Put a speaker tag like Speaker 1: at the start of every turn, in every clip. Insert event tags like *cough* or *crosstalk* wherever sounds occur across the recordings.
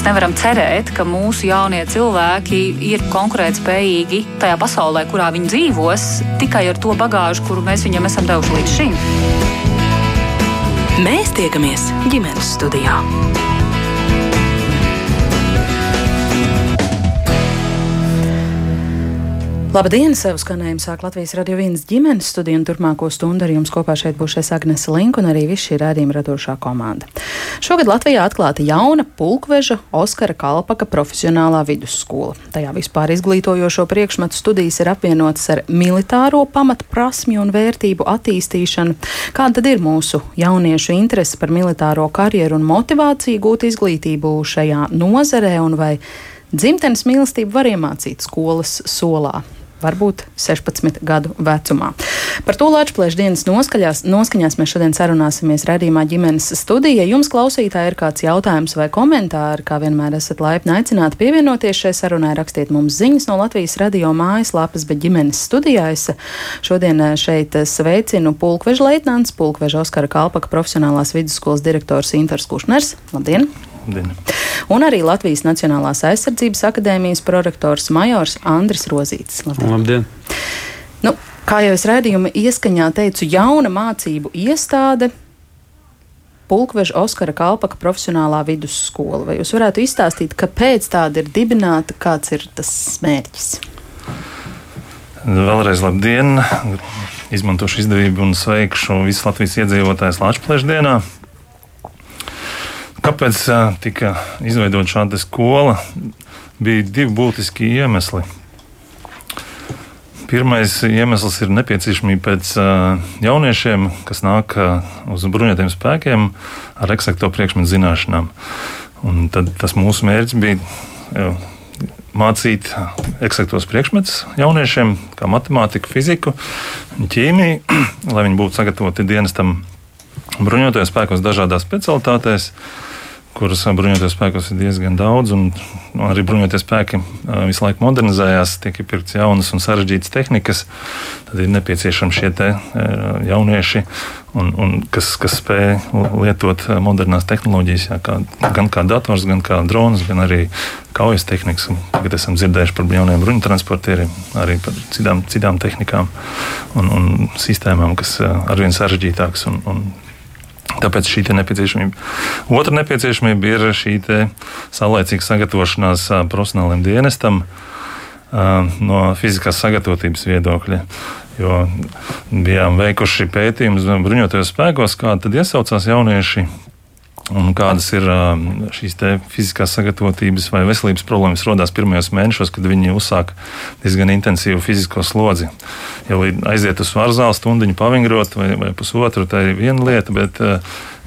Speaker 1: mēs nevaram cerēt, ka mūsu jaunie cilvēki ir konkurētspējīgi tajā pasaulē, kurā viņi dzīvos, tikai ar to bagāžu, kuru mēs viņiem esam devuši līdz šim.
Speaker 2: Mēs tiekamies ģimenes studijā.
Speaker 3: Labdien! Sev skanējumu sāk Latvijas radio viens ģimenes studiju un turpmāko stundu ar jums kopā šeit būs Agnese Link un arī viss šī rādījuma radošā komanda. Šogad Latvijā atklāta jauna pulkveža Oskara Kalpaka profesionālā vidusskola. Tajā vispār izglītojošo priekšmetu studijas ir apvienotas ar militāro pamatprasmju un vērtību attīstīšanu. Kāda tad ir mūsu jauniešu interese par militāro karjeru un motivāciju gūt izglītību šajā nozarē un vai dzimtenes mīlestību var iemācīt skolas solā? Varbūt 16 gadu vecumā. Par to Latvijas dienas noskaņās, noskaņās mēs šodien sarunāsimies redzījumā ģimenes studijā. Jums, klausītāji, ir kāds jautājums vai komentāri, kā vienmēr esat laipni aicināti pievienoties šai sarunai, rakstiet mums ziņas no Latvijas radio mājaslapas, bet ģimenes studijā es šodien šeit sveicinu pulkveža leitnants, pulkveža Oskara Kalpaka profesionālās vidusskolas direktors Intars Kušners. Labdien! Labdien. Un arī Latvijas Nacionālās aizsardzības akadēmijas prorektors Majors Andris Rozīts.
Speaker 4: Labdien! Labdien.
Speaker 3: Nu, kā jau es redzējumu ieskaņā teicu, jauna mācību iestāde. Pulkveža Oskara Kalpaka profesionālā vidusskola. Vai jūs varētu izstāstīt, kāpēc tāda ir dibināta, kāds ir tas mērķis?
Speaker 4: Vēlreiz labdien! Izmantošu izdevību un sveikšu visus Latvijas iedzīvotājus Latvijas dienā. Kāpēc tika izveidota šāda skola? Bija divi būtiski iemesli. Pirmais iemesls ir nepieciešamība pēc jauniešiem, kas nāk uz bruņotiem spēkiem ar eksakto priekšmetu zināšanām. Un tad tas mūsu mērķis bija mācīt eksaktos priekšmetus jauniešiem, kā matemātiku, fiziku, ķīmiju, *clears throat* lai viņi būtu sagatavoti dienestam bruņotajos spēkos dažādās specialitātēs. Uh, kuras bruņoties spēkos ir diezgan daudz. Un, nu, arī bruņoties spēki visu laiku modernizējās, tiek pirktas jaunas un sarežģītas tehnikas. Tad ir nepieciešami šie te, jaunieši, un, un kas, kas spēj lietot modernās tehnoloģijas, jā, kā, gan kā dators, gan kā drons, gan arī kaujas tehnikas. Tagad esam dzirdējuši par jauniem bruņu transportieriem, arī par citām, citām tehnikām un, un sistēmām, kas arvien sarežģītākas. Un, un Tāpēc šī nepieciešamība. Otra nepieciešamība ir šī saulēcīga sagatavošanās profesionāliem dienestam no fiziskās sagatavotības viedokļa. Jo bijām veikuši pētījumus bruņotajos spēkos, kā tad iesaucās jaunieši un kādas ir šīs fiziskās sagatavotības vai veselības problēmas radās pirmajos mēnešos, kad viņi uzsāka diezgan intensīvu fizisko slodzi. Ja aiziet uz svarzālu stundu, pavingrot vai, vai pusotru, tā ir viena lieta, bet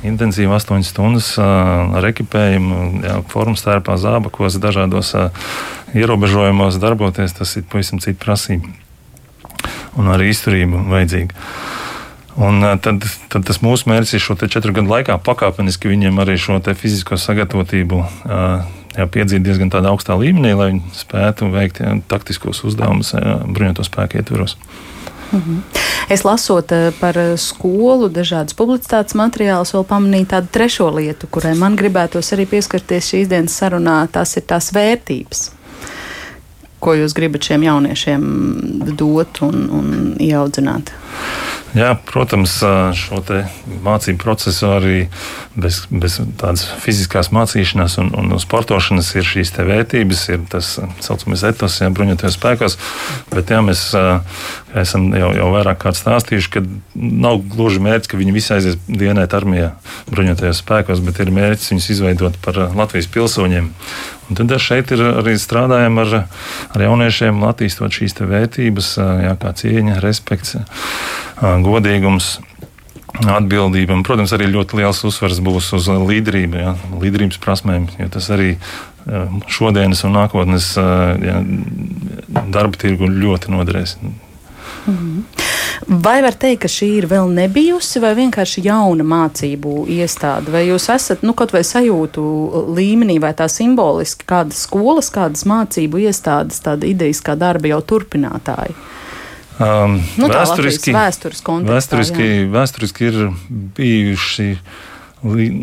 Speaker 4: intensīvi 8 stundas ar ekipējumu, formas tērpā, zābakos, dažādos ierobežojumos darboties, tas ir pavisam cita prasība. Un arī izturība vajadzīga. Un tad, tad tas mūsu mērķis ir šo četru gadu laikā pakāpeniski viņiem arī šo fizisko sagatavotību jā, piedzīt diezgan tādā augstā līmenī, lai viņi spētu veikt jā, taktiskos uzdevumus bruņoto spēku ietvaros.
Speaker 3: Mhm. Es lasot par skolu, dažādas publicitātes materiālus, vēl pamanīju tādu trešo lietu, kurai man gribētos arī pieskarties šīs dienas sarunā. Tas ir tās vērtības, ko jūs gribat šiem jauniešiem dot un, un ieaudzināt.
Speaker 4: Jā, protams, šo mācību procesu arī bez, bez tādas fiziskās mācīšanās un, un sportošanas ir šīs vērtības, ir tas saucamais etos, ja bruņotajos spēkos. Bet jā, mēs esam jau, jau vairāk kārt stāstījuši, ka nav gluži mērķis, ka viņi visi aizies dienēt armijā bruņotajos spēkos, bet ir mērķis viņus izveidot par Latvijas pilsoņiem. Un tad šeit ir arī strādājam ar, ar jauniešiem, attīstot šīs vērtības, jā, kā cieņa, respekts godīgums. Atbildība, un, protams, arī ļoti liels uzsvars būs uz līderību, ja, līderības prasmēm, jo tas arī šodienas un nākotnes ja, darba tirgu ļoti noderēs.
Speaker 3: Mhm. Vai var teikt, ka šī ir vēl nebijusi, vai vienkārši jauna mācību iestāde? Vai jūs esat nu, kaut vai sajūtu līmenī, vai tā simboliski kādas skolas, kādas mācību iestādes, tāda idejas kā darba jau turpinātāji?
Speaker 4: Um,
Speaker 3: nu, vēsturiski, vēsturiski,
Speaker 4: vēsturiski, vēsturiski ir bijuši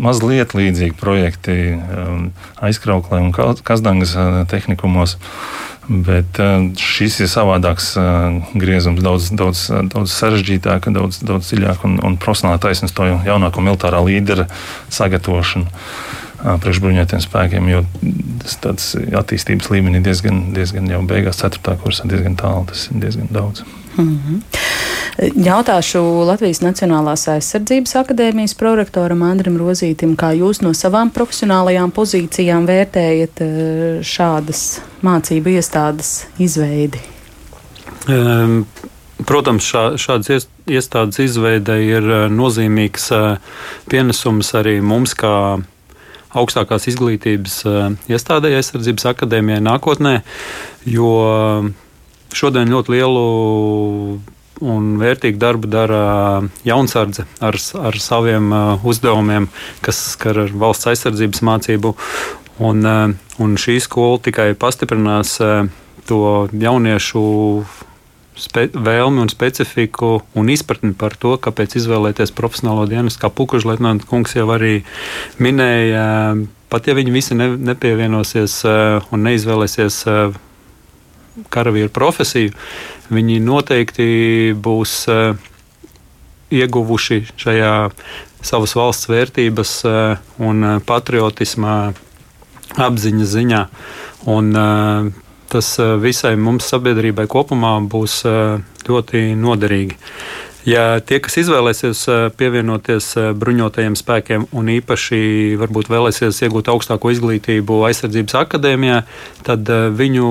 Speaker 4: mazliet līdzīgi projekti um, aizkrauklē un Kazdangas uh, tehnikumos. Bet uh, šis ir savādāks griezums, daudz, daudz, daudz sarežģītāk, daudz, daudz dziļāk un, un profesionāli taisnība to jaunāko militārā līdera sagatavošanu priekšbruņotiem spēkiem, jo tas attīstības līmenī diezgan, diezgan jau beigās, 4. kursā, diezgan tālu, tas ir diezgan daudz. Mm -hmm.
Speaker 3: Jautāšu Latvijas Nacionālās aizsardzības akadēmijas prorektoram Andrim Rozītim, kā jūs no savām profesionālajām pozīcijām vērtējat šādas mācību iestādes izveidi?
Speaker 5: Um. Protams, šā, šādas iestādes izveide ir nozīmīgs pienesums arī mums, kā augstākās izglītības iestādē, aizsardzības akadēmijai nākotnē, jo šodien ļoti lielu un vērtīgu darbu dara jaunsardze ar, ar saviem uzdevumiem, kas skar valsts aizsardzības mācību. Un, un šī skola tikai pastiprinās to jauniešu vēlmi un specifiku un izpratni par to, kāpēc izvēlēties profesionālo dienas, kā Pukuža leitnants kungs jau arī minēja. Pat ja viņi visi ne, nepievienosies eh, un neizvēlēsies eh, karavīru profesiju, viņi noteikti būs eh, ieguvuši šajā savas valsts vērtības un patriotismā apziņas ziņā. Un, tas eh, visai mums sabiedrībai kopumā būs eh, ļoti noderīgi. Ja tie, kas izvēlēsies eh, pievienoties bruņotajiem spēkiem un īpaši varbūt vēlēsies iegūt augstāko izglītību aizsardzības akadēmijā, tad viņu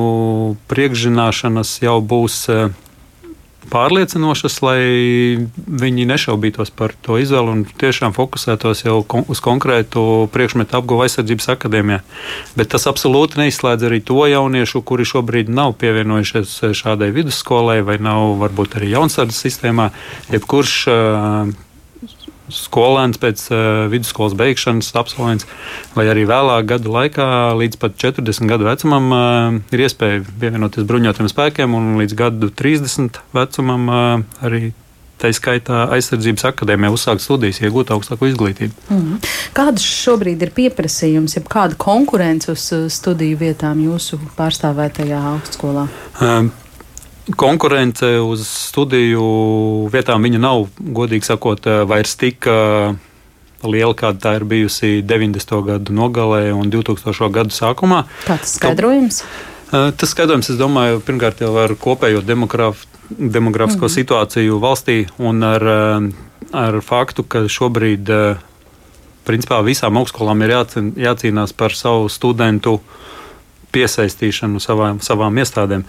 Speaker 5: priekšzināšanas jau būs pārliecinošas, lai viņi nešaubītos par to izvēli un tiešām fokusētos jau uz konkrētu priekšmetu apguvu aizsardzības akadēmijā. Bet tas absolūti neizslēdz arī to jauniešu, kuri šobrīd nav pievienojušies šādai vidusskolai vai nav varbūt arī jaunsardzes sistēmā. Jebkurš skolēns pēc uh, vidusskolas beigšanas, absolvents, vai arī vēlāk gadu laikā, līdz pat 40 gadu vecumam, uh, ir iespēja pievienoties bruņotajiem spēkiem, un līdz gadu 30 vecumam uh, arī Tā skaitā aizsardzības akadēmijā uzsākt studijas, iegūt augstāko izglītību.
Speaker 3: Mm. Kādas šobrīd ir pieprasījums, ja kāda konkurence uz studiju vietām jūsu pārstāvētajā augstskolā? Um,
Speaker 5: konkurence uz studiju vietām viņa nav, godīgi sakot, eh, vairs tik eh, liela, kāda tā ir bijusi 90. gadu nogalē un 2000. gadu sākumā.
Speaker 3: Kāds skaidrojums?
Speaker 5: Eh, tas skaidrojums, es domāju, pirmkārt jau ar kopējo demografisko mm situāciju valstī un ar, ar faktu, ka šobrīd principā visām augstskolām ir jācīnās par savu studentu uh, piesaistīšanu savām, savām iestādēm.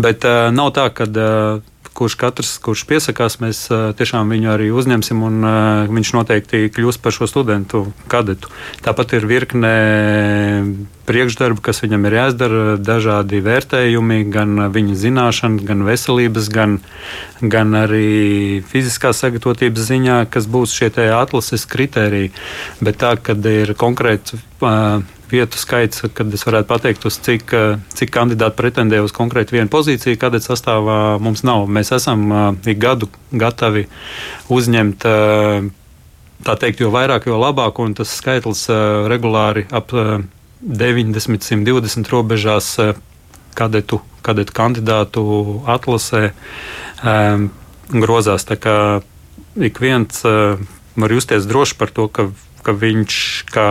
Speaker 5: Bet uh, nav tā, ka uh, kurš katrs, kurš piesakās, mēs uh, tiešām viņu arī uzņemsim, un viņš noteikti kļūs par šo studentu kadetu. Tāpat ir virkne priekšdarbi, kas viņam ir jāizdara, dažādi vērtējumi, gan viņa zināšanas, gan veselības, gan, gan arī fiziskās sagatavotības ziņā, kas būs šie atlases kritēriji. Bet tā, kad ir konkrēts. Uh, vietu skaits, kad es varētu pateikt, uz cik, cik kandidāti pretendē uz konkrētu vienu pozīciju, kāda sastāvā mums nav. Mēs esam ik gadu gatavi uzņemt. Tā teikt, jo vairāk, jo labāk, un tas skaitlis regulāri ap 90, 120 robežās kadetu, kadetu kandidātu atlasē grozās. Tā kā ik viens var justies droši par to, ka, ka viņš kā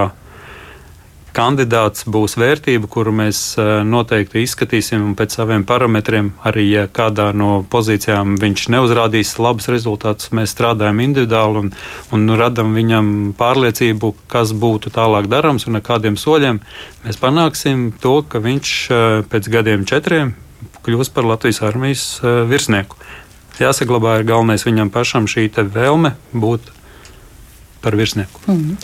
Speaker 5: kandidāts būs vērtība, kuru mēs eh, noteikti izskatīsim pēc saviem parametriem. Arī, ja kādā no pozīcijām viņš neuzrādīs labus rezultātus, mēs strādājam individuāli un, un radam viņam pārliecību, kas būtu tālāk darāms un ar kādiem soļiem mēs panāksim to, ka viņš eh, pēc gadiem četriem kļūs par Latvijas armijas eh, virsnieku. Jāsaglabā ir galvenais viņam pašam šī vēlme būt par virsnieku. Mm.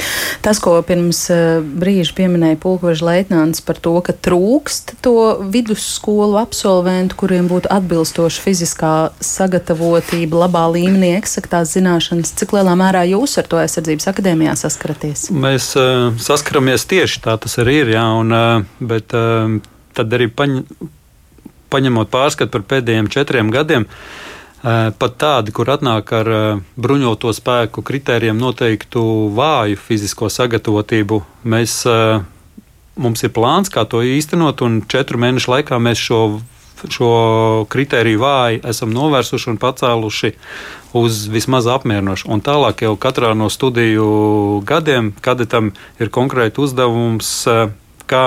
Speaker 3: Tas, ko pirms uh, brīža pieminēja Pulkveža leitnants par to, ka trūkst to vidusskolu absolventu, kuriem būtu atbilstoša fiziskā sagatavotība, labā līmenī, eksaktās zināšanas, cik lielā mērā jūs ar to aizsardzības akadēmijā saskaraties?
Speaker 5: Mēs uh, saskaramies tieši tā tas arī ir, jā, un, uh, bet uh, tad arī paņ, paņemot pārskatu par pēdējiem četriem gadiem. Pat tādi, kur atnāk ar bruņoto spēku kritērijiem noteiktu vāju fizisko sagatavotību, mēs, mums ir plāns, kā to īstenot, un četru mēnešu laikā mēs šo šo kritēriju vāji esam novērsuši un pacēluši uz vismaz apmierinošu. Un tālāk jau katrā no studiju gadiem, kad tam ir konkrēti uzdevums, kā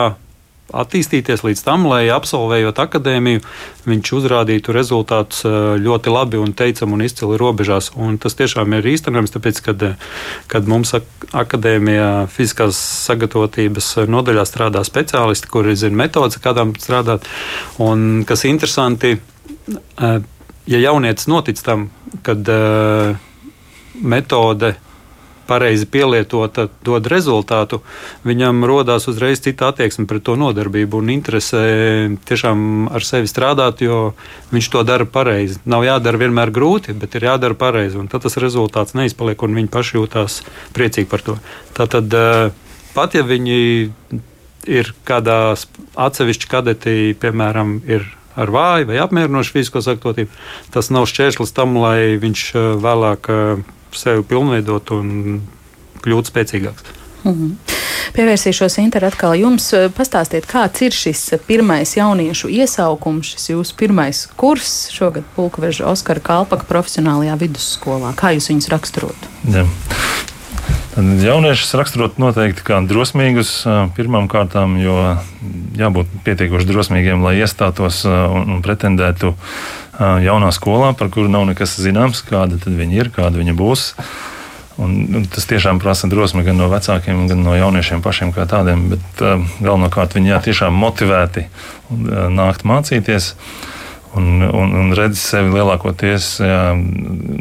Speaker 5: attīstīties līdz tam, lai absolvējot akadēmiju, viņš uzrādītu rezultātus eh, ļoti labi un teicami un izcili robežās. Un tas tiešām ir īstenojams, tāpēc, kad, eh, kad mums akadēmijā fiziskās sagatavotības nodaļā strādā speciālisti, kuri zina metodas, kādām strādāt. Un kas interesanti, eh, ja jaunietis notic tam, kad metode pareizi pielietota, dod rezultātu, viņam rodās uzreiz cita attieksme pret to nodarbību un interese tiešām ar sevi strādāt, jo viņš to dara pareizi. Nav jādara vienmēr grūti, bet ir jādara pareizi, un tad tas rezultāts neizpaliek, un viņi paši jūtās priecīgi par to. Tātad, eh, pat ja viņi ir kādā atsevišķi kadetī, piemēram, ir ar vāju vai apmierinošu fizisko sagatavotību, tas nav šķērslis tam, lai viņš eh, vēlāk eh, sevi pilnveidot un kļūt spēcīgāks. Mm -hmm.
Speaker 3: Pievērsīšos Inter atkal jums. Pastāstiet, kāds ir šis pirmais jauniešu iesaukums, šis jūsu pirmais kurs šogad Pulkveža Oskara Kalpaka profesionālajā vidusskolā. Kā jūs viņus raksturotu?
Speaker 4: Ja. Tad jauniešus raksturot noteikti kā drosmīgus pirmām kārtām, jo jābūt pietiekoši drosmīgiem, lai iestātos un, pretendētu jaunā skolā, par kuru nav nekas zināms, kāda viņi ir, kāda viņa būs. Un, un tas tiešām prasa drosmi gan no vecākiem, gan no jauniešiem pašiem kā tādiem. Bet uh, galvenokārt viņi jā, tiešām motivēti uh, nākt mācīties. Un, un, un redz sevi lielākoties jā,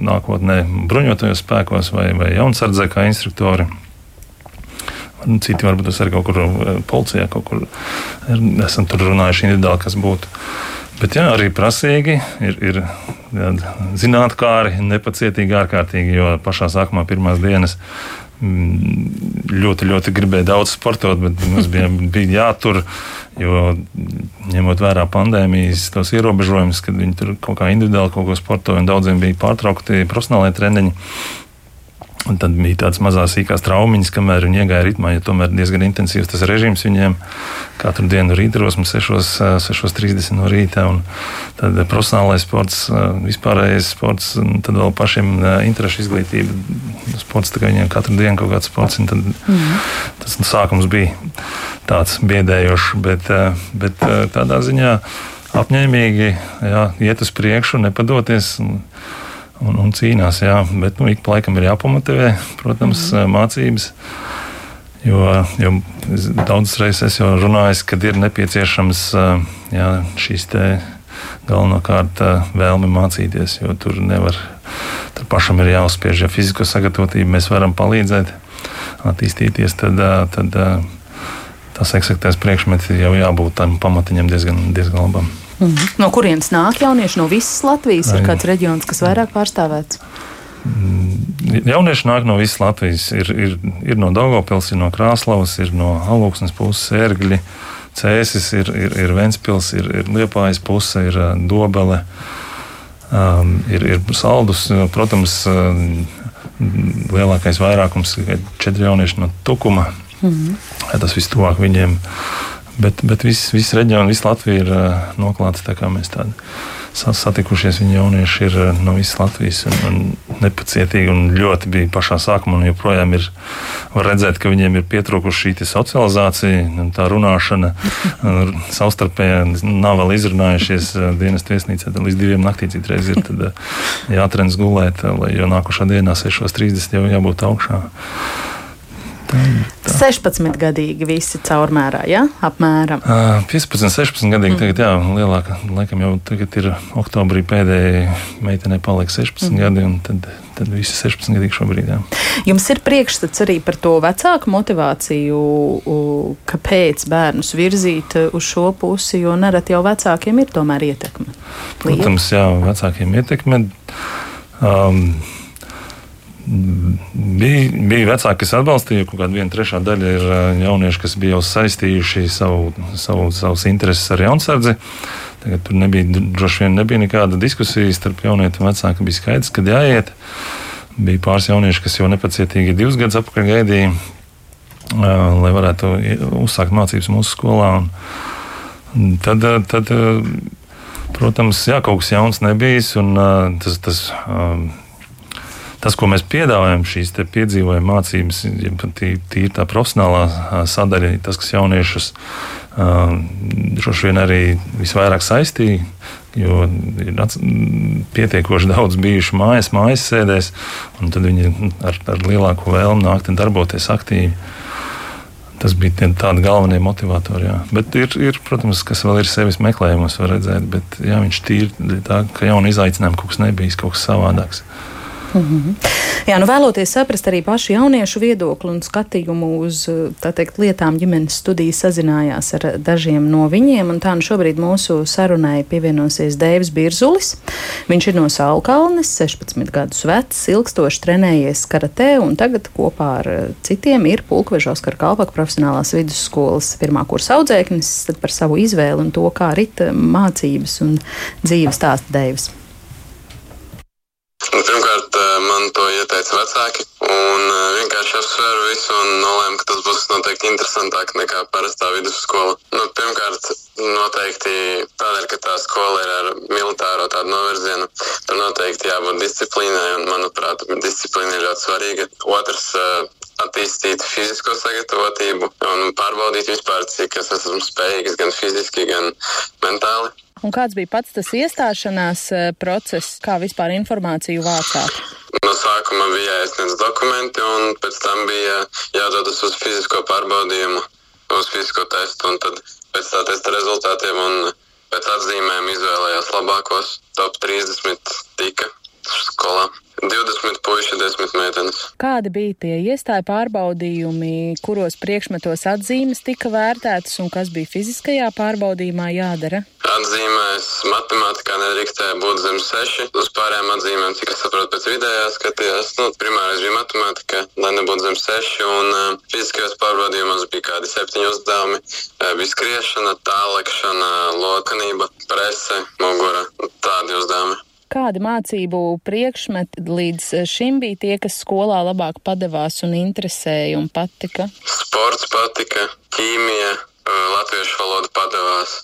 Speaker 4: nākotnē bruņotajos spēkos vai, vai jaunsardzē kā instruktori. Citi varbūt tas ir kaut kur policijā, kaut kur esam tur runājuši individuāli, kas būtu. Bet jā, arī prasīgi ir, ir jā, zinātnākāri, nepacietīgi, ārkārtīgi, jo pašā sākumā, pirmās dienas, ļoti, ļoti gribēja daudz sportot, bet mums bija, *laughs* bija jātur. Jo ņemot vērā pandēmijas tos ierobežojumus, kad viņi tur kaut kā individuāli kaut ko sportoja, un daudziem bija pārtraukti profesionālajie treniņi, Un tad bija tādas mazas sīkās traumiņas, kamēr viņi iegāja ritmā. Ja tomēr diezgan intensīvs tas režīms viņiem katru dienu rītrosmu 6.30 no rīta. Tad profesionālais sports, vispārējais sports, tad vēl pašiem interešu izglītība. Sports kā viņiem katru dienu kaut kāds sports. Tad, mm. Tas nu, sākums bija tāds biedējošs, bet, bet tādā ziņā apņēmīgi jā, iet uz priekšu, nepadoties. Un, un, un cīnās. Jā, bet nu, ik pa laikam ir jāpamotivē, protams, mm. mācības. Jo, jo daudzas reizes es jau runāju, ka ir nepieciešams jā, šīs galvenokārt vēlme mācīties, jo tur nevar, tur pašam ir jāuzspiež. Ja fizisko sagatavotību mēs varam palīdzēt attīstīties, tad, tad tas eksaktais priekšmets jau jābūt tam pamatiņam diezgan, diezgan labam.
Speaker 3: Mm -hmm. No kurienes nāk jaunieši? No visas Latvijas ir kāds reģions, kas vairāk pārstāvēts?
Speaker 4: Mm, jaunieši nāk no visas Latvijas. Ir, ir, ir no Daugopils, ir no Krāslavas, ir no Alūksnes puses, Ērgļi, Cēsis, ir, ir, ir Ventspils, ir, ir Liepājas puse, ir uh, Dobele, um, ir, ir Saldus. Protams, uh, lielākais vairākums ir četri jaunieši no Tukuma. Mm -hmm. Tas viss tuvāk viņiem. Bet, bet viss vis reģions, visa Latvija ir uh, noklāta tā kā mēs tādi satikušies. Viņi jaunieši ir uh, no visas Latvijas un, un nepacietīgi un ļoti bija pašā sākumā. Joprojām ir redzēt, ka viņiem ir pietrūkusi šī socializācija, tā runāšana. *laughs* Savstarpēji nav vēl izrunājušies dienas viesnīcā. Līdz diviem naktī citreiz ir tad, jātrens gulēt, jo nākošā dienā 6.30 jau jābūt augšā.
Speaker 3: Tā, tā. 16 gadīgi visi caurmērā, ja? apmēram.
Speaker 4: 15, 16 gadīgi mm. tagad, jā, lielāka. Laikam jau tagad ir oktobrī pēdējai meitenei paliek 16 mm. gadi, un tad, tad visi 16 gadīgi šobrīd. Jā.
Speaker 3: Jums ir priekšstats arī par to vecāku motivāciju, kāpēc bērnus virzīt uz šo pusi, jo nereti jau vecākiem ir tomēr ietekme.
Speaker 4: Protams, jā, vecākiem ietekme. Um, Bija, bija vecāki, kas atbalstīja, kaut kāda viena trešā daļa ir jaunieši, kas bija jau saistījuši savu, savu, savus intereses ar jaunsardzi. Tagad tur nebija, droši vien nebija nekāda diskusija starp jaunieti un vecāku. Bija skaidrs, ka jāiet. Bija pāris jaunieši, kas jau nepacietīgi divus gadus atpakaļ gaidīja, lai varētu uzsākt mācības mūsu skolā. Un tad, tad, protams, jā, kaut kas jauns nebijis. Un, tas, tas, tas, ko mēs piedāvājam, šīs piedzīvojuma mācības, ja tīri tā profesionālā sadaļa, tas, kas jauniešus droši vien arī visvairāk saistīja. Jo ir pietiekoši daudz bijuši mājas, mājas sēdēs, un tad viņi ar, ar lielāku vēlmu nākt un darboties aktīvi. Tas bija tāds galvenie motivatori. Jā. Bet ir, ir, protams, kas vēl ir sevis meklējumos, var redzēt, bet jā, viņš tīri tā, ka jaunu izaicinājumu kaut kas nebijis, kaut kas savādāks.
Speaker 3: Mm -hmm. Jā, nu vēloties saprast arī pašu jauniešu viedokli un skatījumu uz teikt, lietām, ģimenes studijas sazinājās ar dažiem no viņiem. Tā nu šobrīd mūsu sarunai pievienosies Dēvis Birzulis. Viņš ir no Sālkalnes, 16 gadus vecs, ilgstoši trenējies karatē un tagad kopā ar citiem ir Pulkveža Oskara Kalpaka profesionālās vidusskolas pirmā kursa audzēknis par savu izvēli un to, kā rita mācības un dzīves stāsta Dēvis.
Speaker 6: Nu, pirmkārt, eh, man to ieteica vecāki, un eh, vienkārši apsvēru visu un nolēmu, ka tas būs noteikti interesantāk nekā parastā vidusskola. Nu, pirmkārt, noteikti tādēļ, ka tā skola ir ar militāro tādu novirzienu, tur noteikti jābūt disciplīnai, un, manuprāt, disciplīna ir ļoti svarīga. Otrs, eh, attīstīt fizisko sagatavotību un pārbaudīt vispār, cik es esmu spējīgs gan fiziski, gan mentāli.
Speaker 3: Un kāds bija pats tas iestāšanās eh, process, kā vispār informāciju vācāt?
Speaker 6: No sākuma bija jāiesniedz dokumenti, un pēc tam bija jādodas uz fizisko pārbaudījumu, uz fizisko testu, un tad pēc tā testa rezultātiem un pēc atzīmēm izvēlējās labākos. Top 30 tika skolā. 20 puiši, 10 meitenes.
Speaker 3: Kādi bija tie iestāja pārbaudījumi, kuros priekšmetos atzīmes tika vērtētas un kas bija fiziskajā pārbaudījumā jādara?
Speaker 6: Atzīmēs matemātikā nedrīkstēja būt zem 6. Uz pārējām atzīmēm, cik es saprotu, pēc vidējā skatījās, nu, primārais bija matemātika, lai nebūtu zem 6. Un uh, fiziskajos pārbaudījumos bija kādi septiņi uzdevumi. Uh, bija skriešana, tālekšana, lokanība, prese, mugura, tādi uzdevumi.
Speaker 3: Kādi mācību priekšmeti līdz šim bija tie, kas skolā labāk padevās un interesēja un patika?
Speaker 6: Sports patika, ķīmija, latviešu valoda padevās,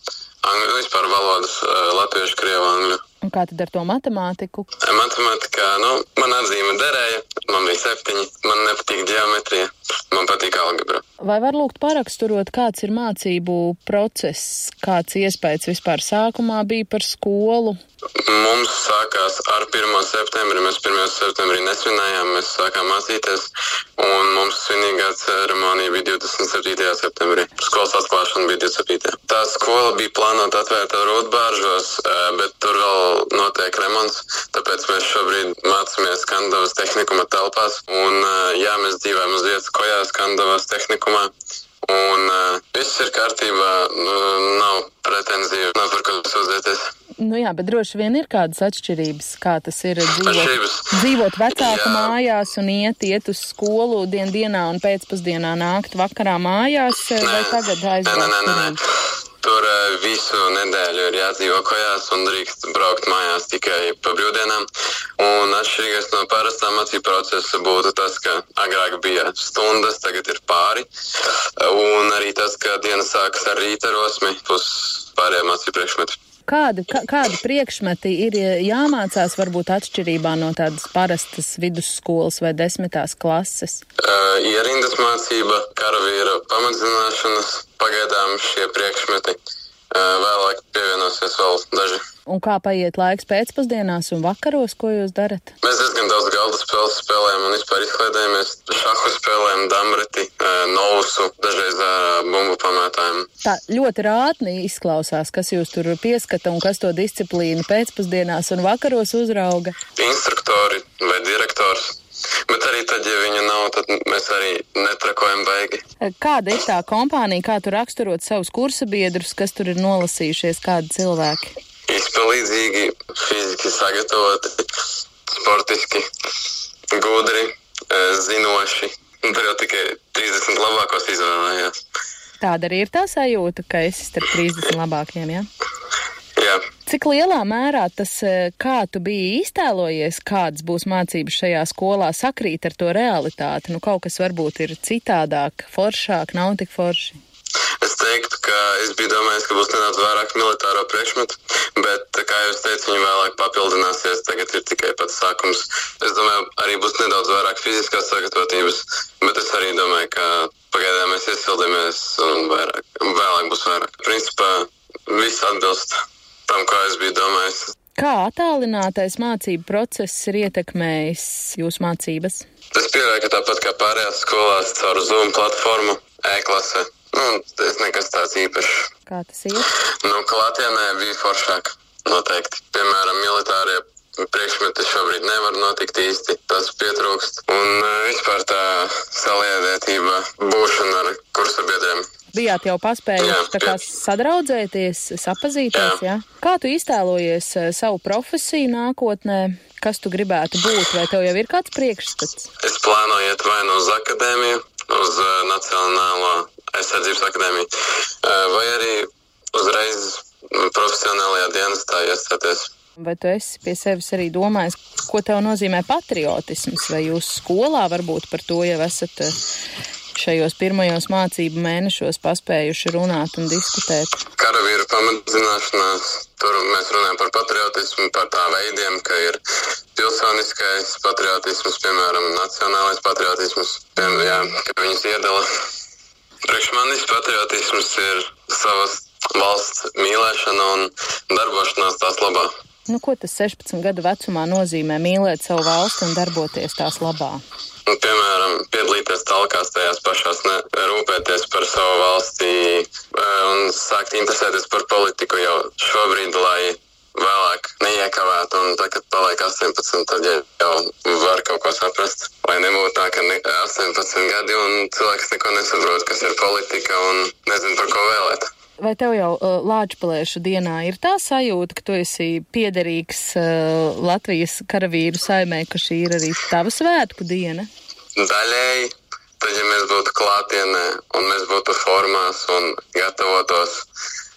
Speaker 6: angļu, vispār valodas, latviešu, krievu, angļu.
Speaker 3: Un kā tad ar to matemātiku?
Speaker 6: Matemātikā, nu, man atzīme derēja, man bija septiņi, man nepatīk geometrija, man patīk algebra.
Speaker 3: Vai var lūgt paraksturot, kāds ir mācību process, kāds iespējas vispār sākumā bija par skolu?
Speaker 6: Mums sākās ar 1. septembri. Mēs 1. septembrī nesvinējām, mēs sākām mācīties. Un mums svinīgā ceremonija bija 27. septembrī. Skolas atklāšana bija 27. Tā skola bija plānota atvērta Rūtbāržos, eh, bet tur vēl notiek remonts. Tāpēc mēs šobrīd mācāmies Skandavas tehnikuma telpās. Un eh, jā, mēs dzīvojam uz vietas kojās Skandavas tehnikumā. Un uh, viss ir kārtībā, nu, nav pretenziju, nav par ko sūdzēties.
Speaker 3: Nu jā, bet droši vien ir kādas atšķirības, kā tas ir dzīvot, dzīvot vecāku jā. mājās un iet, iet uz skolu dien dienā un pēcpusdienā nākt vakarā mājās, nē, vai tagad aizbraukt?
Speaker 6: Nē, nē, nē, nē. Tur uh, visu nedēļu ir jādzīvo kājās un drīkst braukt mājās tikai pa brīvdienām. Un atšķirīgais no parastā mācību procesa būtu tas, ka agrāk bija stundas, tagad ir pāri. Un arī tas, ka diena sākas ar rīta rosmi, plus pārējie mācību priekšmeti.
Speaker 3: Kādi, kā, kādi priekšmeti ir jāmācās, varbūt atšķirībā no tādas parastas vidusskolas vai desmitās klases?
Speaker 6: Uh, ierindas mācība, karavīra pamatzināšanas, pagaidām šie priekšmeti. Uh, vēlāk pievienosies vēl daži.
Speaker 3: Un kā paiet laiks pēcpusdienās un vakaros, ko jūs darat?
Speaker 6: Mēs diezgan daudz galda spēles spēlējam un vispār izklaidējamies. Šahu spēlējam, damreti, nousu, dažreiz ar bumbu pamētājiem.
Speaker 3: Tā ļoti rātni izklausās, kas jūs tur pieskata un kas to disciplīnu pēcpusdienās un vakaros uzrauga.
Speaker 6: Instruktori vai direktors. Bet arī tad, ja viņa nav, tad mēs arī netrakojam baigi.
Speaker 3: Kāda ir tā kompānija, kā tu raksturot savus kursa biedrus, kas tur ir nolasījušies, kādi cilvēki?
Speaker 6: Izpalīdzīgi, fiziski sagatavoti, sportiski, gudri, e, zinoši. Tur jau tikai 30 labākos izvēlējās.
Speaker 3: Tāda arī ir tā sajūta, ka esi starp 30 labākajiem. Ja?
Speaker 6: Jā.
Speaker 3: Cik lielā mērā tas, eh, kā tu biji iztēlojies, kādas būs mācības šajā skolā, sakrīt ar to realitāti? Nu, kaut kas varbūt ir citādāk, foršāk, nav tik forši.
Speaker 6: Es teiktu, ka es biju domājis, ka būs nedaudz vairāk militāro priekšmetu, bet, kā jau es teicu, viņi vēlāk papildināsies. Tagad ir tikai pats sākums. Es domāju, arī būs nedaudz vairāk fiziskās sagatavotības, bet es arī domāju, ka pagaidām mēs iesildāmies un vairāk, vēlāk būs vairāk. Principā viss atbilst tam, kā es biju domājis.
Speaker 3: Kā attālinātais mācību process ir ietekmējis jūsu mācības?
Speaker 6: Es pieļauju, ka tāpat kā pārējās skolās, caur Zoom platformu, e-klasē. Nu, tas nekas tāds īpašs.
Speaker 3: Kā tas ir?
Speaker 6: Nu, klātienē bija foršāk. Noteikti. Piemēram, militārie priekšmeti šobrīd nevar notikt īsti. Tas pietrūkst. Un uh, vispār tā saliedētība, būšana ar kursabiedriem.
Speaker 3: Bijāt jau paspējuši
Speaker 6: Jā, jā.
Speaker 3: sadraudzēties, sapazīties, jā? Kā tu iztēlojies eh, savu profesiju nākotnē? Kas tu gribētu būt? Vai tev jau ir kāds priekšstats?
Speaker 6: Es plānoju iet vai nu uz akadēmiju, uz uh, Nacionālo aizsardzības akadēmiju, uh, vai arī uzreiz profesionālajā dienestā iestāties.
Speaker 3: Vai tu esi pie sevis arī domājis, ko tev nozīmē patriotisms? Vai jūs skolā varbūt par to jau esat eh, šajos pirmajos mācību mēnešos paspējuši runāt un diskutēt?
Speaker 6: Karavīru pamatzināšanās, tur mēs runājam par patriotismu, par tā veidiem, ka ir pilsoniskais patriotisms, piemēram, nacionālais patriotisms, piem, jā, ka viņus iedala. Priekš manis patriotisms ir savas valsts mīlēšana un darbošanās tās labā.
Speaker 3: Nu, ko tas 16 gadu vecumā nozīmē mīlēt savu valsti un darboties tās labā?
Speaker 6: Un, piemēram, piedalīties talkās tajās pašās, ne, rūpēties par savu valsti eh, un sākt interesēties par politiku jau šobrīd, lai vēlāk neiekavētu. Un tad, kad paliek 18, tad ja jau var kaut ko saprast. Lai nebūtu tā, ka ne, 18 gadi un cilvēks neko nesaprot, kas ir politika un nezinu, par ko vēlēt.
Speaker 3: Vai tev jau uh, Lāčplēšu dienā ir tā sajūta, ka tu esi piederīgs uh, Latvijas karavīru saimē, ka šī ir arī tava svētku diena?
Speaker 6: Daļēji, tad, ja mēs būtu klātienē un mēs būtu formās un gatavotos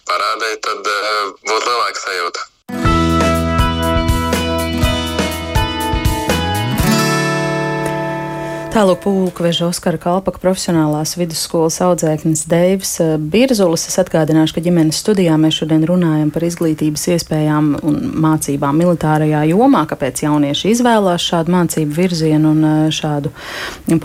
Speaker 6: parādai, tad uh, būtu lielāka sajūta.
Speaker 3: Tālāk pulkveža Oskara Kalpaka profesionālās vidusskolas audzēknis Deivs eh, Birzulis. Es atgādināšu, ka ģimenes studijā mēs šodien runājam par izglītības iespējām un mācībām militārajā jomā, kāpēc jaunieši izvēlās šādu mācību virzienu un eh, šādu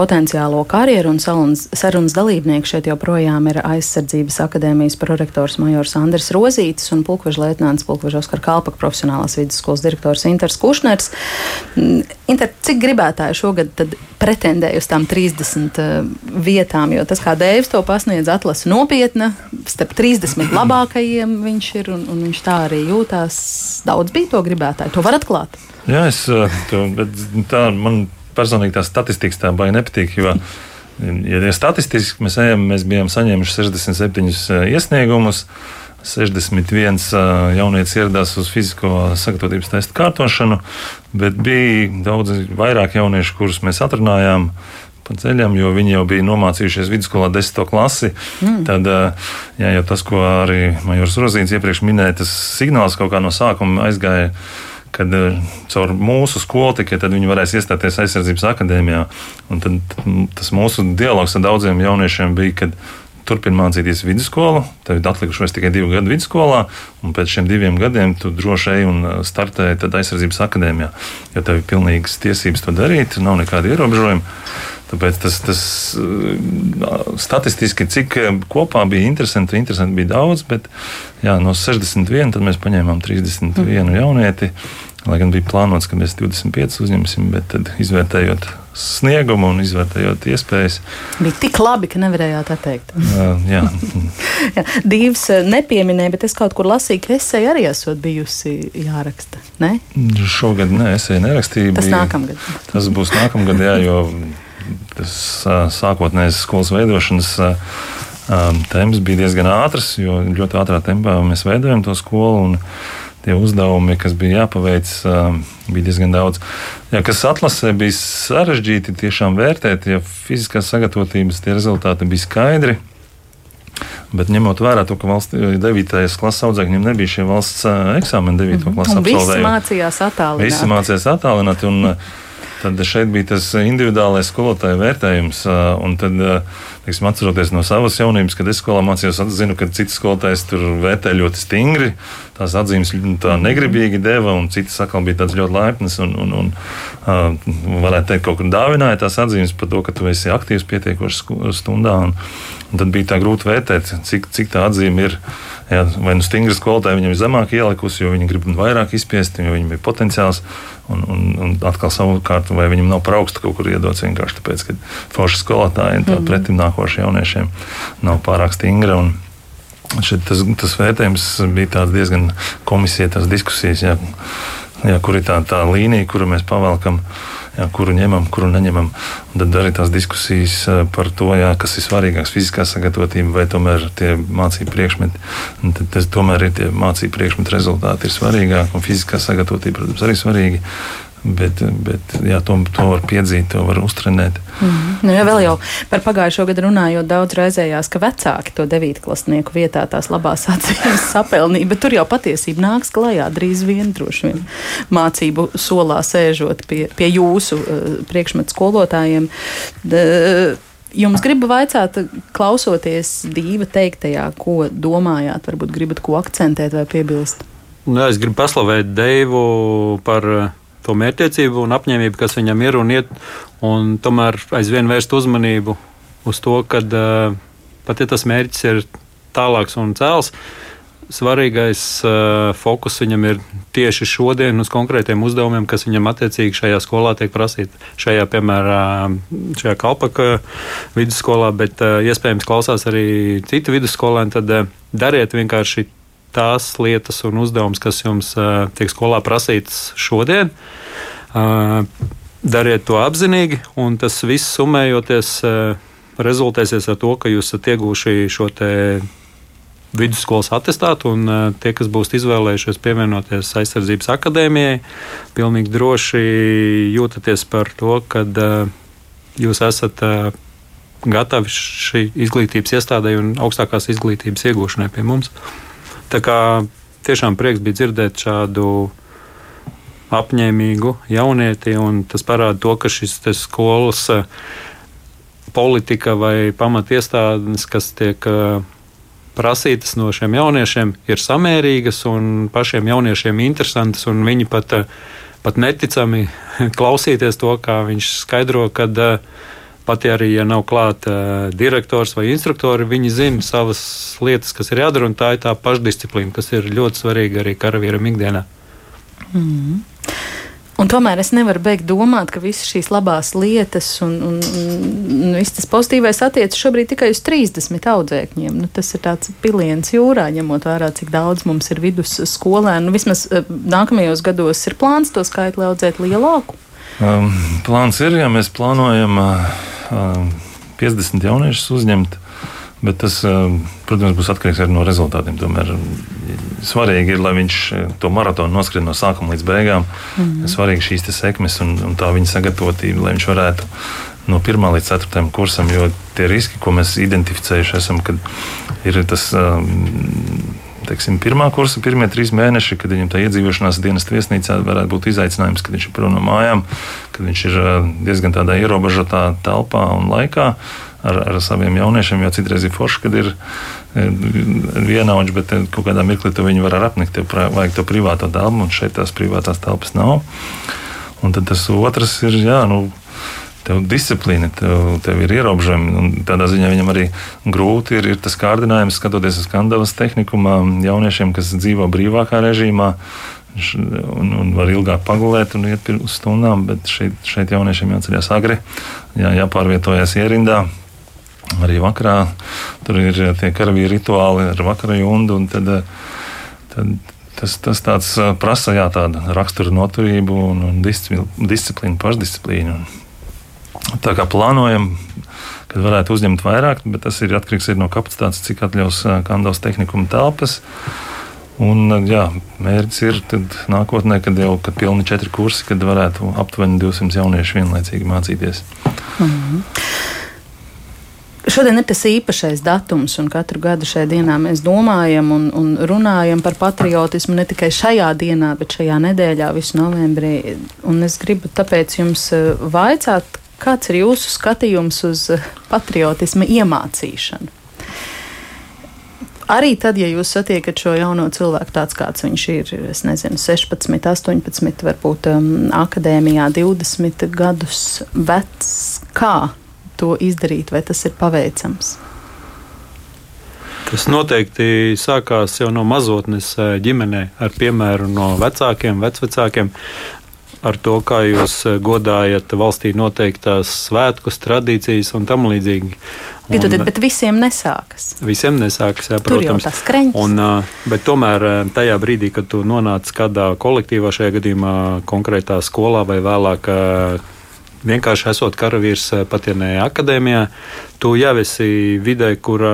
Speaker 3: potenciālo karjeru. Un sarunas, sarunas dalībnieki šeit joprojām ir aizsardzības akadēmijas prorektors Majors Andris Rozītis un pulkveža leitnants pulkveža Oskara Kalpaka profesionālās vidusskolas direktors Inters Kušners. Mm, Inter, cik gribētāji šogad tad pretendēja uz tām 30 uh, vietām, jo tas, kā Dēvis to pasniedz, atlasa nopietna, starp 30 *clears throat* labākajiem viņš ir un, un viņš tā arī jūtās. Daudz bija to gribētāju, to var atklāt.
Speaker 4: Jā, es, eh, to, tā man personīgi tā statistikas tā baigi nepatīk. Jo, ja, ja statistiski mēs ejam, mēs bijām saņēmuši 67 eh, iesniegumus. 61 uh, jaunietis ieradās uz fizisko sagatavotības testu kārtošanu, bet bija daudz vairāk jauniešu, kurus mēs atrunājām pa ceļam, jo viņi jau bija nomācījušies vidusskolā desmito klasi. Mm. Tad, jā, jau tas, ko arī Majors Rozīns iepriekš minēja, tas signāls kaut kā no sākuma aizgāja. Kad caur mūsu skolu tikai tad viņi varēs iestāties aizsardzības akadēmijā. Un tad tas mūsu dialogs ar daudziem jauniešiem bija, kad turpini mācīties vidusskolu, tev ir atlikuši vairs tikai divi gadi vidusskolā, un pēc šiem diviem gadiem tu droši ej un uh, startē aizsardzības akadēmijā. Jo tev ir pilnīgas tiesības to darīt, nav nekāda ierobežojuma. Tāpēc tas, tas uh, statistiski, cik uh, kopā bija interesanti, interesanti bija daudz, bet jā, no 61 mēs paņēmām 31 mm. jaunieti. Lai gan bija plānots, ka mēs 25 uzņemsim, bet tad izvērtējot sniegumu un izvērtējot iespējas.
Speaker 3: Bija tik labi, ka nevarējāt atteikt. *laughs*
Speaker 4: Uh, jā,
Speaker 3: Jā, Divs eh, nepieminēja, bet es kaut kur lasīju, ka esēja arī esot bijusi jāraksta. Ne?
Speaker 4: šogad nē, es nerakstīju.
Speaker 3: Tas
Speaker 4: bija-
Speaker 3: nākamgad.
Speaker 4: Tas būs nākamgad, jā, jo tas sākotnējais skolas veidošanas temps bija diezgan ātrs, jo ļoti ātrā tempā mēs veidojam to skolu. un Tie uzdevumi, kas bija jāpaveic, ā, bija diezgan daudz. Jā, kas atlasē bija sarežģīti tiešām vērtēt, ja fiziskās sagatavotības tie rezultāti bija skaidri. Bet ņemot vērā to, ka valsts 9. klases audzēkņiem nebija šie valsts eksāmeni 9. Mm -hmm. klases
Speaker 3: absolvējumi. Visi mācījās attālināti.
Speaker 4: Visi mācījās attālināti. Un, Tad šeit bija tas individuālais skolotāja vērtējums. Un tad, teiksim, atceroties no savas jaunības, kad es skolā mācījos, zinu, ka cits skolotājs tur vērtē ļoti stingri. Tās atzīmes tā negribīgi deva, un citas atkal bija tādas ļoti laipnas. Un, un, un, varētu teikt, kaut kur dāvināja tās atzīmes par to, ka tu esi aktīvs pietiekoši stundā. Un, un tad bija tā grūti vērtēt, cik, cik tā atzīme ir. Jā, vai nu stingri skolotāji viņam ir zemāk ielikusi, jo viņi grib vairāk izspiest, jo viņam ir potenciāls. Un, un, un atkal savukārt, vai viņam nav par augstu kaut kur iedots vienkārši tāpēc, ka forši skolotāji un mm. pretim nākošie jauniešiem nav pārāk stingri. Un, Šeit tas, tas vērtējums bija diezgan komisija, tās diskusijas, jā, jā, kur ir tā, tā līnija, kuru mēs pavalkam. Jā, kuru ņemam, kuru neņemam. Un tad arī tās diskusijas eh, par to, jā, kas ir svarīgāks, fiziskā sagatavotība vai tomēr tie mācību priekšmeti. Un tad tas tomēr ir tie mācību priekšmetu rezultāti ir svarīgāki, un fiziskā sagatavotība, protams, arī svarīga. Bet, bet jā, to, to var piedzīt, to var uztrenēt.
Speaker 3: Mm. Nu, ja vēl jau par pagājušo gadu runājot, daudz raizējās, ka vecāki to devītklasnieku vietā tās labās *laughs* atzīmes sapelnīja, bet tur jau patiesība nāks klajā drīz vien droši vien mācību solā sēžot pie, pie jūsu uh, priekšmetu skolotājiem. De, Jums gribu vaicāt, klausoties Dīva teiktajā, ko domājāt, varbūt gribat ko akcentēt vai piebilst?
Speaker 5: Nu, es gribu paslavēt Deivu par to mērķtiecību un apņēmību, kas viņam ir, un, iet, un tomēr aizvien vērst uzmanību uz to, ka pat ja tas mērķis ir tālāks un cēls, svarīgais uh, fokus viņam ir tieši šodien uz konkrētiem uzdevumiem, kas viņam attiecīgi šajā skolā tiek prasīti. Šajā, piemēram, šajā Kalpaka vidusskolā, bet uh, iespējams klausās arī citu vidusskolēni, tad uh, dariet vienkārši tās lietas un uzdevums, kas jums tiek skolā prasīts šodien. Dariet to apzinīgi, un tas viss summējoties rezultēsies ar to, ka jūs esat ieguvuši šo vidusskolas attestātu, un tie, kas būs izvēlējušies pievienoties aizsardzības akadēmijai, pilnīgi droši jūtaties par to, ka jūs esat gatavi šī izglītības iestādē un augstākās izglītības iegūšanai pie mums. Tā kā tiešām prieks bija dzirdēt šādu apņēmīgu jaunieti, un tas parāda to, ka šis skolas eh, politika vai pamatiestādes, kas tiek eh, prasītas no šiem jauniešiem, ir samērīgas un pašiem jauniešiem interesantas, un viņi pat, eh, pat neticami *laughs* klausīties to, kā viņš skaidro, kad uh, Pat arī ja nav klāta uh, direktors vai instruktori, viņi zina savas lietas, kas ir jādara, un tā ir tā pašdisciplīna, kas ir ļoti svarīga arī karavīram ikdienā.
Speaker 3: Mm. Un tomēr es nevaru beigt domāt, ka visas šīs labās lietas un, un, un viss tas pozitīvais attiecas šobrīd tikai uz 30 audzēkņiem. Nu, tas ir tāds piliens jūrā, ņemot vērā, cik daudz mums ir vidus skolēnu. Nu, vismaz uh, nākamajos gados ir plāns to skaitu audzēt lielāku.
Speaker 4: Um, plāns ir, ja mēs plānojam. Uh 50 jauniešus uzņemt. Bet tas, protams, būs atkarīgs arī no rezultātiem. Tomēr svarīgi ir, lai viņš to maratonu noskrien no sākuma līdz beigām. Mm -hmm. Svarīgi šīs sekmes un, un tā viņa sagatavotība, lai viņš varētu no 1 līdz 4 kursam, jo tie riski, ko mēs identificējuši, esam, kad ir tas teiksim, pirmā kursa, pirmie trīs mēneši, kad viņam tā iedzīvošanās dienas viesnīcā varētu būt izaicinājums, kad viņš ir prom no mājām, kad viņš ir diezgan tādā ierobežotā telpā un laikā. Ar, ar saviem jauniešiem jau citreiz ir forši, kad ir vienaudži, bet kaut kādā mirklī to viņi var apnikt. Tev vajag to privāto telpu, un šeit tās privātās telpas nav. Un tad tas otrs ir, jā, nu, tev disciplīna, tev, tev ir ierobežojumi. Tādā ziņā viņam arī grūti ir, ir tas kārdinājums, skatoties uz skandavas tehnikumā, jauniešiem, kas dzīvo brīvākā režīmā. Un, un var ilgāk pagulēt un iet uz stundām, bet šeit, šeit jauniešiem jāceļās agri, jā, jāpārvietojas ierindā. Arī vakarā tur ir tie karavīri rituāli ar vakara jundu. Tad, tad tas, tas tāds prasa jā, tādu raksturu noturību un, un disciplīnu, pašdisciplīnu. Tā kā plānojam, kad varētu uzņemt vairāk, bet tas ir atkarīgs ir no kapacitātes, cik atļaus Kandavas tehnikuma telpas. Un, jā, mērķis ir nākotnē, kad jau ir pilni četri kursi, kad varētu aptuveni 200 jauniešu vienlaicīgi mācīties. Mm -hmm.
Speaker 3: Šodien ir tas īpašais datums, un katru gadu šajā dienā mēs domājam un, un runājam par patriotismu ne tikai šajā dienā, bet šajā nedēļā, visu novembrī. Un es gribu tāpēc jums vaicāt, kāds ir jūsu skatījums uz eh, patriotisma iemācīšanu? Arī tad, ja jūs satiekat šo jauno cilvēku tāds, kāds viņš ir, es nezinu, 16, 18, varbūt um, akadēmijā 20 gadus vecs, kā to izdarīt, vai tas ir paveicams?
Speaker 5: Tas noteikti sākās jau no mazotnes eh, ģimenē, ar piemēru no vecākiem, vecvecākiem. Ar to, kā jūs eh, godājat valstī noteiktās svētkus, tradīcijas un tam līdzīgi.
Speaker 3: Un, bet, bet visiem nesākas.
Speaker 5: Visiem nesākas, jā,
Speaker 3: protams. Tas. Un,
Speaker 5: bet tomēr tajā brīdī, kad tu nonāc kādā kolektīvā, šajā gadījumā konkrētā skolā vai vēlāk vienkārši esot karavīrs eh, patienē akadēmijā, tu jau esi vidē, kur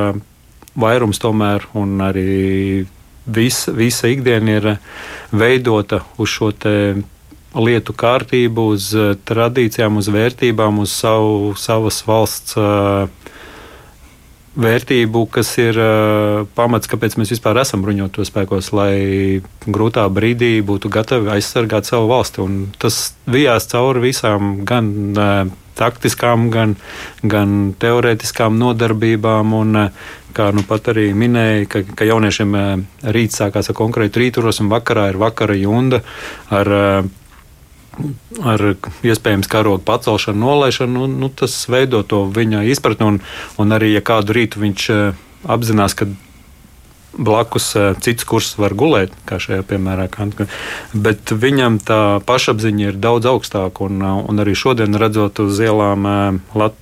Speaker 5: vairums tomēr un arī visa, visa ikdiena ir veidota uz šo lietu kārtību, uz eh, tradīcijām, uz vērtībām, uz savu, savas valsts uh, vērtību, kas ir uh, pamats, kāpēc mēs vispār esam bruņoto spēkos, lai grūtā brīdī būtu gatavi aizsargāt savu valsti. Un tas vijās cauri visām gan taktiskām, gan, gan teorētiskām nodarbībām. Un, kā nu pat arī minēja, ka, ka jauniešiem rīts sākās ar konkrētu rīturos, un vakarā ir vakara junda ar ar iespējams karogu pacelšanu, nolaišanu, nu, nu, tas veido to viņa izpratni. Un, un arī, ja kādu rītu viņš eh, apzinās, ka blakus eh, cits kurs var gulēt, kā šajā piemērā, bet viņam tā pašapziņa ir daudz augstāka. Un, eh, un arī šodien redzot uz ielām Lat,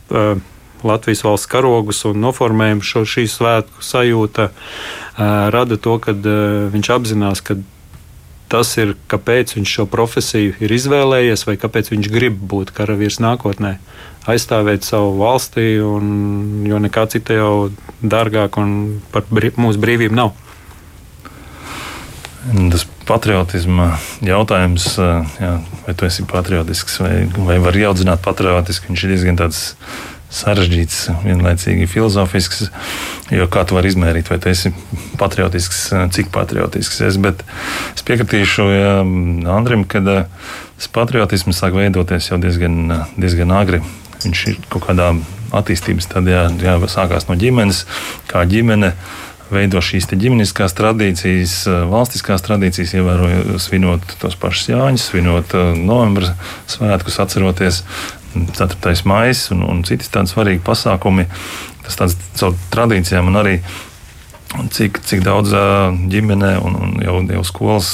Speaker 5: Latvijas valsts karogus un noformējumu šo šī svētku sajūta, rada to, ka viņš apzinās, ka tas ir, kāpēc viņš šo profesiju ir izvēlējies, vai kāpēc viņš grib būt karavīrs nākotnē. Aizstāvēt savu valsti, un, jo nekā cita jau dārgāk un par brī, mūsu brīvību nav.
Speaker 4: Tas patriotisma jautājums, jā, vai tu esi patriotisks, vai, vai var iaudzināt patriotisku, viņš ir diezgan tāds sarežģīts, vienlaicīgi filozofisks. Jo kā tu vari izmērīt, vai tu esi patriotisks, cik patriotisks esi. Bet es piekritīšu ja, Andrim, ka tas patriotisms sāk veidoties jau diezgan, diezgan agri. Viņš ir kaut kādā attīstības stadijā, jā, sākās no ģimenes, kā ģimene veido šīs ģimeniskās tradīcijas, valstiskās tradīcijas, ievērojot, svinot tos pašus Jāņus, svinot novembra svētkus, atceroties 4. maija un, un citas tādas svarīgas pasākumi. Tas tāds caur tradīcijām un arī cik, cik daudz ģimenē un, un jau, jau skolas,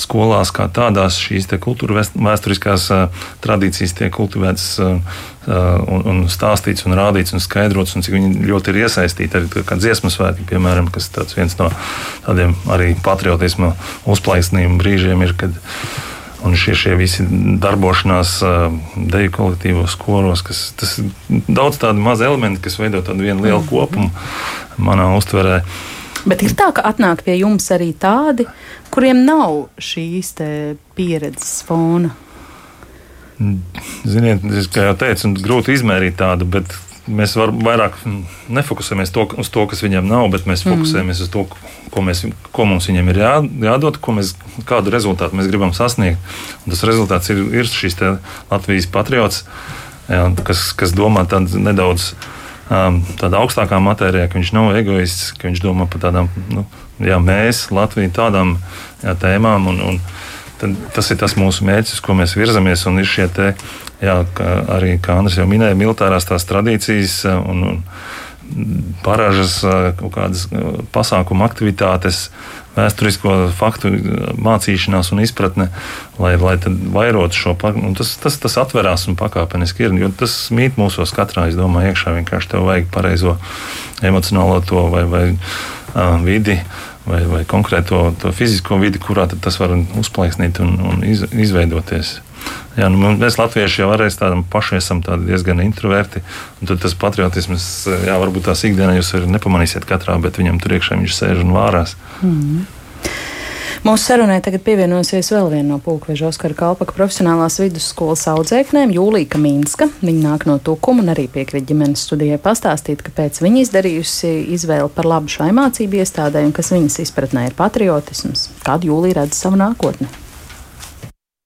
Speaker 4: skolās kā tādās šīs kultūra vēsturiskās tradīcijas tiek kultivētas un, un stāstīts un rādīts un skaidrots, un cik viņi ļoti ir iesaistīti arī kā dziesmu svētki, piemēram, kas viens no tādiem arī patriotisma uzplaisnījuma brīžiem ir, kad Un šie, šie visi darbošanās deju kolektīvos koros, kas tas daudz tādu mazu elementu, kas veido tādu vienu lielu kopumu manā uztverē.
Speaker 3: Bet ir tā, ka atnāk pie jums arī tādi, kuriem nav šīs pieredzes fona.
Speaker 4: Ziniet, es, kā jau teicu, grūti izmērīt tādu, bet mēs var, vairāk nefokusējamies to, uz to, kas viņiem nav, bet mēs mm. fokusējamies mm. uz to, ko, mēs, ko mums viņiem ir jā, jādod, mēs, kādu rezultātu mēs gribam sasniegt. Un tas rezultāts ir, ir šis Latvijas patriots, jā, kas, kas domā nedaudz tādā augstākā matērijā, ka viņš nav egoists, ka viņš domā par tādām, nu, jā, mēs, Latvija, tādām jā, tēmām. Un, un, tas ir tas mūsu mērķis, ko mēs virzamies. Un ir šie te, jā, arī, kā Andris jau minēja, militārās tās tradīcijas un, un paražas, kaut kādas pasākuma aktivitātes, vēsturisko faktu mācīšanās un izpratne, lai, lai vairotu šo nu, tas, tas, tas atverās un pakāpeniski ir. Tas mīt mūsos katrā, es domāju, iekšā vienkārši tev vajag pareizo emocionālo to vai, vai uh, vidi vai, vai konkrēto fizisko vidi, kurā tas var uzplaiksnīt un, un iz, izveidoties. Jā, nu, mēs latvieši jau arī paši esam diezgan introverti. Tad tas patriotisms, jā, varbūt tās ikdienā jūs nepamanīsiet katrā, bet viņam tur iekšā viņš sēž un vārās. Mm.
Speaker 3: Mūsu sarunai tagad pievienosies vēl viena no Pulkveža Oskara Kalpaka profesionālās vidusskolas audzēknēm - Jūlīka Mīnska. Viņa nāk no Tukuma un arī piekrīt ģimenes studijai pastāstīt, kāpēc viņa izdarījusi izvēli par labu šai mācību iestādē un kas viņas izpratnē ir patriotisms. Kādu Jūlija redz savu nākotni?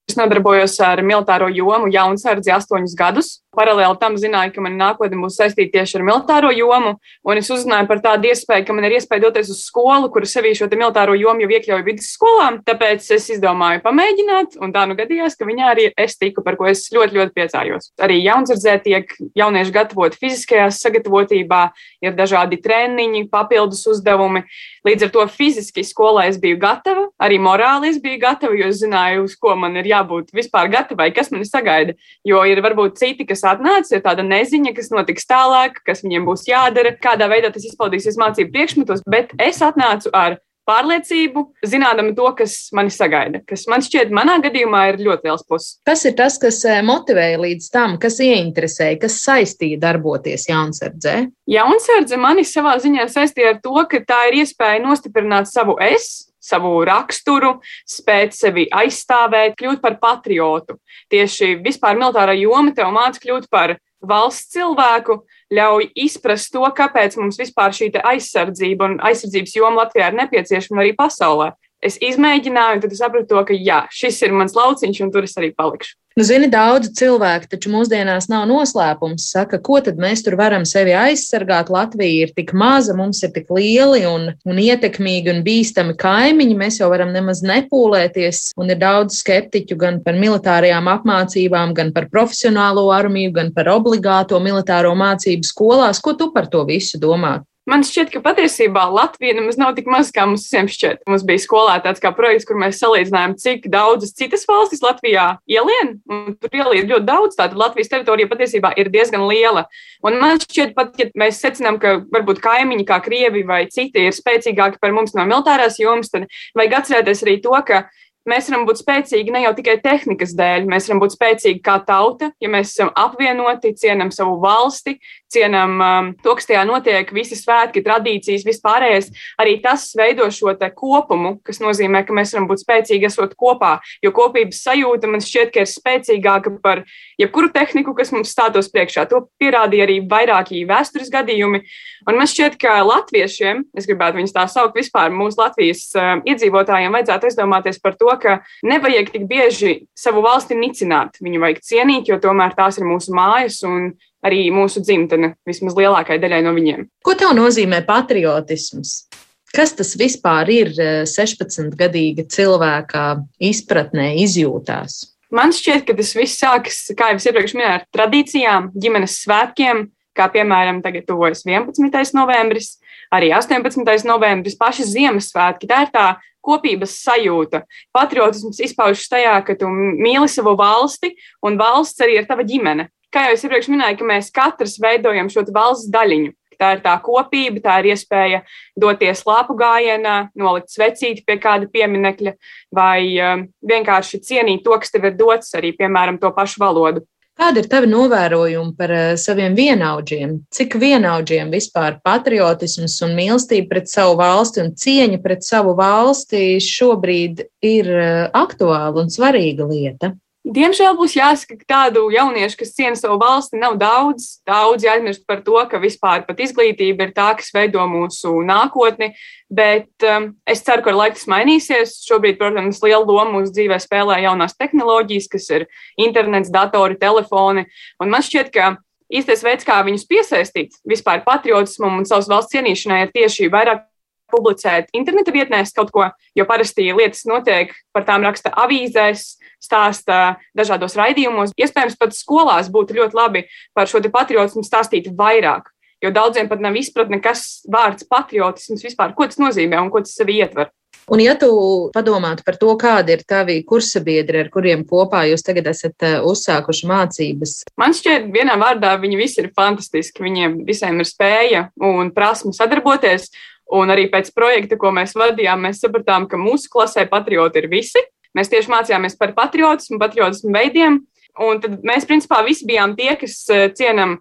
Speaker 7: Es nodarbojos ar militāro jomu jaunsardzi astoņus gadus. Paralēli tam zināju, ka mana nākotne būs saistīta tieši ar militāro jomu, un es uzzināju par tādu iespēju, ka man ir iespēja doties uz skolu, kur sevī šo militāro jomu jau iekļauju vidusskolā. Tāpēc es izdomāju pamēģināt, un tā nu gadījās, ka viņā arī es tiku, par ko es ļoti, ļoti priecājos. Arī jaunsardzē tiek jaunieši gatavoti fiziskajā sagatavotībā, ir dažādi treniņi, papildus uzdevumi. Līdz ar to fiziski skolā es biju gatava, arī morāli es biju gatava, jo es zināju, uz ko man ir jābūt vispār gatavai, kas man sagaida. Jo ir varbūt citi, kas atnāca, ir tāda neziņa, kas notiks tālāk, kas viņiem būs jādara, kādā veidā tas izpaudīsies mācību priekšmetos, bet es atnācu ar pārliecību, zinādama to, kas mani sagaida, kas man šķiet, manā gadījumā ir ļoti liels pluss.
Speaker 3: Kas ir tas, kas eh, motivēja līdz tam, kas ieinteresēja, kas saistīja darboties Jaunsardzē?
Speaker 7: Jaunsardze mani savā ziņā saistīja ar to, ka tā ir iespēja nostiprināt savu es, savu raksturu, spēt sevi aizstāvēt, kļūt par patriotu. Tieši vispār militārā joma tev māca kļūt par valsts cilvēku, ļauj izprast to, kāpēc mums vispār šī aizsardzība un aizsardzības joma Latvijā ir nepieciešama arī pasaulē. Es izmēģināju, un tad es sapratu, to, ka jā, šis ir mans lauciņš, un tur es arī palikšu.
Speaker 3: Nu, zini, daudzi cilvēki taču mūsdienās nav noslēpums. Saka, ko tad mēs tur varam sevi aizsargāt? Latvija ir tik maza, mums ir tik lieli un, un ietekmīgi un bīstami kaimiņi. Mēs jau varam nemaz nepūlēties. Un ir daudz skeptiķu gan par militārajām apmācībām, gan par profesionālo armiju, gan par obligāto militāro mācību skolās. Ko tu par to visu domā?
Speaker 7: Man šķiet, ka patiesībā Latvija nemaz nav tik maza, kā mums visiem šķiet. Mums bija skolā tāds kā projekts, kur mēs salīdzinājām, cik daudzas citas valstis Latvijā ielien. Tur ielien ļoti daudz. Tātad Latvijas teritorija patiesībā ir diezgan liela. Un man šķiet, pat ja mēs secinām, ka varbūt kaimiņi kā Krievi vai citi ir spēcīgāki par mums no militārās jomas, tad vajag atcerēties arī to, ka mēs varam būt spēcīgi ne jau tikai tehnikas dēļ, mēs varam būt spēcīgi kā tauta, ja mēs esam apvienoti, cienam savu valsti, cienam um, to, kas tajā notiek, visi svētki, tradīcijas, vispārējais. Arī tas veido šo kopumu, kas nozīmē, ka mēs varam būt spēcīgi esot kopā, jo kopības sajūta man šķiet, ka ir spēcīgāka par jebkuru tehniku, kas mums stātos priekšā. To pierādīja arī vairāki vēstures gadījumi. Un man šķiet, ka latviešiem, es gribētu viņus tā saukt, vispār mūsu Latvijas uh, iedzīvotājiem vajadzētu aizdomāties par to, ka nevajag tik bieži savu valsti nicināt. Viņu vajag cienīt, jo tomēr tās ir mūsu mājas un arī mūsu dzimtene vismaz lielākajai daļai no viņiem.
Speaker 3: Ko tev nozīmē patriotisms? Kas tas vispār ir 16-gadīga eh, cilvēka izpratnē, izjūtās?
Speaker 7: Man šķiet, ka tas viss sākas, kā jau iepriekš minēju, ar tradīcijām, ģimenes svētkiem, kā piemēram tagad tuvojas 11. novembris, arī 18. novembris, paši Ziemassvētki. Tā ir tā kopības sajūta. Patriotisms izpaužas tajā, ka tu mīli savu valsti, un valsts arī ir tava ģimene kā jau es iepriekš minēju, ka mēs katrs veidojam šo valsts daļiņu. Tā ir tā kopība, tā ir iespēja doties lāpu gājienā, nolikt svecīti pie kāda pieminekļa vai um, vienkārši cienīt to, kas tev ir dots, arī, piemēram, to pašu valodu.
Speaker 3: Kāda ir tava novērojuma par uh, saviem vienaudžiem? Cik vienaudžiem vispār patriotisms un mīlestība pret savu valsti un cieņa pret savu valsti šobrīd ir uh, aktuāla un svarīga lieta?
Speaker 7: Diemžēl būs jāsaka, ka tādu jauniešu, kas ciena savu valsti, nav daudz. Daudz aizmirst par to, ka vispār pat izglītība ir tā, kas veido mūsu nākotni. Bet um, es ceru, ka ar laiku tas mainīsies. Šobrīd, protams, lielu lomu mūsu dzīvē spēlē jaunās tehnoloģijas, kas ir internets, datori, telefoni. Un man šķiet, ka īstais veids, kā viņus piesaistīt vispār patriotismam un savas valsts cienīšanai, ir tieši vairāk publicēt interneta vietnēs kaut ko, jo parasti lietas notiek, par tām raksta avīzēs, stāsta dažādos raidījumos. Iespējams, pat skolās būtu ļoti labi par šo patriotismu stāstīt vairāk. Jo daudziem pat nav izpratne, kas vārds patriotisms vispār, ko tas nozīmē un ko tas sevi ietver.
Speaker 3: Un, ja tu padomātu par to, kādi ir tavi kursabiedri, ar kuriem kopā jūs tagad esat eh, uzsākuši mācības,
Speaker 7: man šķiet, vienā vārdā viņi visi ir fantastiski. Viņiem visiem ir spēja un prasme sadarboties. Un arī pēc projekta, ko mēs vadījām, mēs sapratām, ka mūsu klasē patrioti ir visi. Mēs tieši mācījāmies par patriotismu, patriotismu veidiem. Un tad mēs, principā, visi bijām tie, kas eh, cienam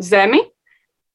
Speaker 7: zemi,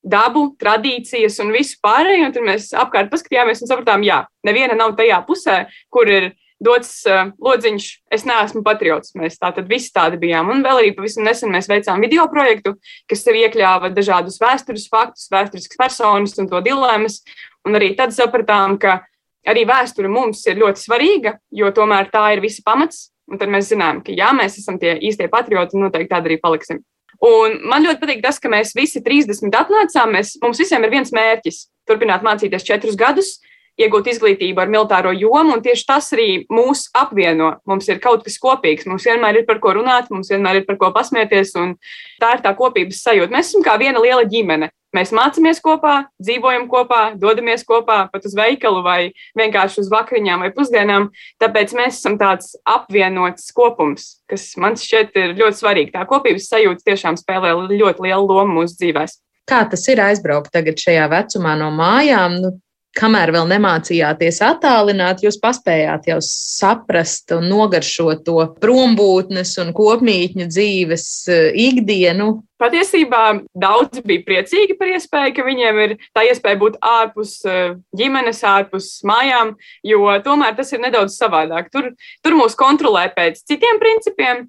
Speaker 7: dabu, tradīcijas un visu pārējo. Tad mēs apkārt paskatījāmies un sapratām, jā, neviena nav tajā pusē, kur ir dots uh, lodziņš, es neesmu patriots. Mēs tātad visi tādi bijām. Un vēl arī pavisam nesen mēs veicām video projektu, kas sev iekļāva dažādus vēstures faktus, vēsturiskas personas un to dilemmas. Un arī tad sapratām, ka arī vēsture mums ir ļoti svarīga, jo tomēr tā ir visa pamats. Un tad mēs zinām, ka jā, mēs esam tie īstie patrioti un noteikti tādi arī paliksim. Un man ļoti patīk tas, ka mēs visi 30 atnācām. Mēs, mums visiem ir viens mērķis - turpināt mācīties četrus gadus, iegūt izglītību ar militāro jomu, un tieši tas arī mūs apvieno. Mums ir kaut kas kopīgs, mums vienmēr ir par ko runāt, mums vienmēr ir par ko pasmieties, un tā ir tā kopības sajūta. Mēs esam kā viena liela ģimene. Mēs mācāmies kopā, dzīvojam kopā, dodamies kopā pat uz veikalu vai vienkārši uz vakariņām vai pusdienām. Tāpēc mēs esam tāds apvienots kopums, kas man šķiet ir ļoti svarīgi. Tā kopības sajūta tiešām spēlē ļoti lielu lomu mūsu dzīvēm.
Speaker 3: Kā tas ir aizbraukt tagad šajā vecumā no mājām? Nu, kamēr vēl nemācījāties attālināt, jūs paspējāt jau saprast un nogaršot to prombūtnes un kopmītņu dzīves eh, ikdienu.
Speaker 7: Patiesībā daudzi bija priecīgi par iespēju, ka viņiem ir tā iespēja būt ārpus eh, ģimenes, ārpus mājām, jo tomēr tas ir nedaudz savādāk. Tur, tur mūs kontrolē pēc citiem principiem,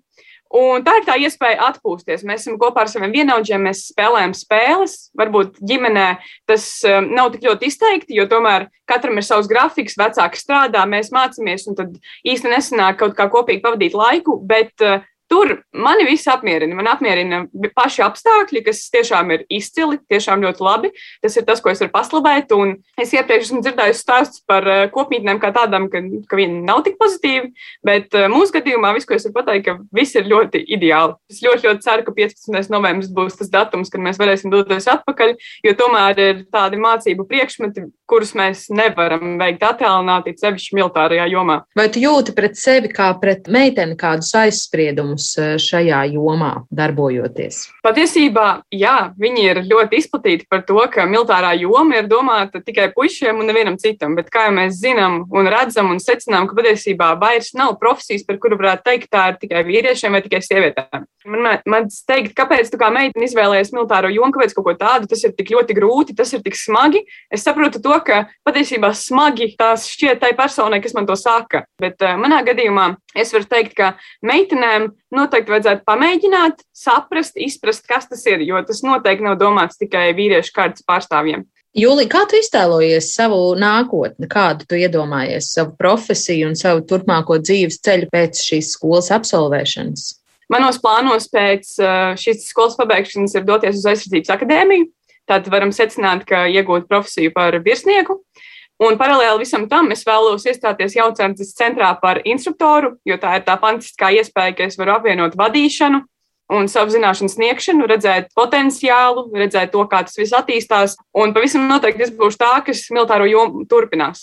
Speaker 7: Un tā ir tā iespēja atpūsties. Mēs esam kopā ar saviem vienaudžiem, mēs spēlējam spēles. Varbūt ģimenē tas um, nav tik ļoti izteikti, jo tomēr katram ir savs grafiks, vecāki strādā, mēs mācāmies, un tad īsti nesanāk kaut kā kopīgi pavadīt laiku. Bet uh, Tur mani viss apmierina. Man apmierina paši apstākļi, kas tiešām ir izcili, tiešām ļoti labi. Tas ir tas, ko es varu paslavēt. Un es iepriekš esmu dzirdējusi stāstus par eh, kopmītnēm kā tādām, ka, ka viņi nav tik pozitīvi. Bet eh, mūsu gadījumā viss, ko es varu pateikt, ka viss ir ļoti ideāli. Es ļoti, ļoti ceru, ka 15. novembris būs tas datums, kad mēs varēsim doties atpakaļ, jo tomēr ir tādi mācību priekšmeti, kurus mēs nevaram veikt attēlināti, sevišķi militārajā jomā.
Speaker 3: Vai tu jūti pret sevi kā pret meiteni kādus aizspriedumus? Uzdevumus eh, šajā jomā darbojoties?
Speaker 7: Patiesībā, jā, viņi ir ļoti izplatīti par to, ka militārā joma ir domāta tikai puišiem un nevienam citam. Bet kā jau mēs zinām un redzam un secinām, ka patiesībā vairs nav profesijas, par kuru varētu teikt, tā ir tikai vīriešiem vai tikai sievietēm. Man, man teikt, kāpēc tu kā meitene izvēlējies militāro jomu, kāpēc kaut ko tādu, tas ir tik ļoti grūti, tas ir tik smagi. Es saprotu to, ka patiesībā smagi tās šķiet tai personai, kas man to saka. Bet uh, manā gadījumā es varu teikt, ka meitenēm noteikti vajadzētu pamēģināt, saprast, izprast, kas tas ir, jo tas noteikti nav domāts tikai vīriešu kārtas pārstāvjiem.
Speaker 3: Jūlija, kā tu iztēlojies savu nākotni, kādu tu iedomājies, savu profesiju un savu turpmāko dzīves ceļu pēc šīs skolas absolvēšanas?
Speaker 7: Manos plānos pēc šīs skolas pabeigšanas ir doties uz aizsardzības akadēmiju. Tad varam secināt, ka iegūt profesiju par virsnieku. Un paralēli visam tam es vēlos iestāties jaucēnces centrā par instruktoru, jo tā ir tā fantastiskā iespēja, ka es varu apvienot vadīšanu un savu zināšanu sniegšanu, redzēt potenciālu, redzēt to, kā tas viss attīstās. Un pavisam noteikti es būšu tā, kas militāro jomu turpinās.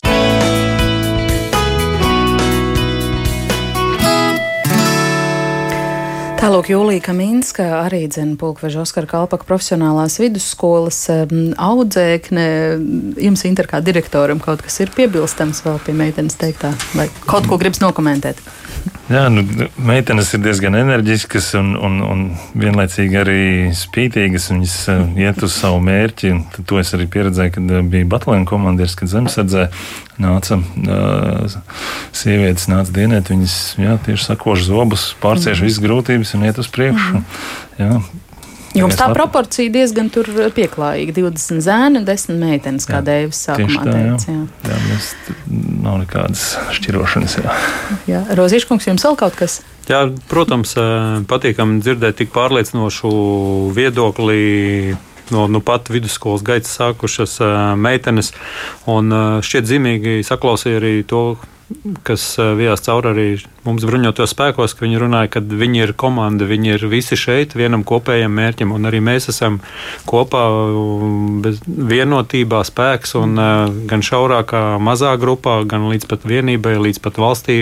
Speaker 3: Tālāk Jūlija Kaminska, arī dzene Pulkveža Oskara Kalpaka profesionālās vidusskolas audzēkne. Jums, Inter, kā direktoram, kaut kas ir piebilstams vēl pie meitenes teiktā, vai kaut ko gribas nokomentēt?
Speaker 4: Jā, nu, meitenes ir diezgan enerģiskas un, un, un vienlaicīgi arī spītīgas. Viņas uh, iet uz savu mērķi. To es arī pieredzēju, kad uh, bija Batlēna komandieris, kad zemesardzē nāca uh, sievietes, nāca dienēt. Viņas jā, tieši sakož zobus, pārcieš mm. visas grūtības un iet uz priekšu. Mm. Jā,
Speaker 3: Jums tā proporcija diezgan pieklājīga. 20 zēni un 10 meitenes, kā Dēvis sākumā tā, teica. Jā, jā.
Speaker 4: jā mēs, nav nekādas šķirošanas. Jā,
Speaker 3: jā. Rozīškungs, jums vēl kaut kas?
Speaker 5: Jā, protams, patīkami dzirdēt tik pārliecinošu viedokli no nu pat vidusskolas gaitas sākušas meitenes. Un šķiet zīmīgi saklausīja arī to, kas vijās cauri arī mums bruņotajos spēkos, ka viņi runāja, ka viņi ir komanda, viņi ir visi šeit vienam kopējam mērķim, un arī mēs esam kopā vienotībā spēks, un gan šaurākā mazā grupā, gan līdz pat vienībai, līdz pat valstī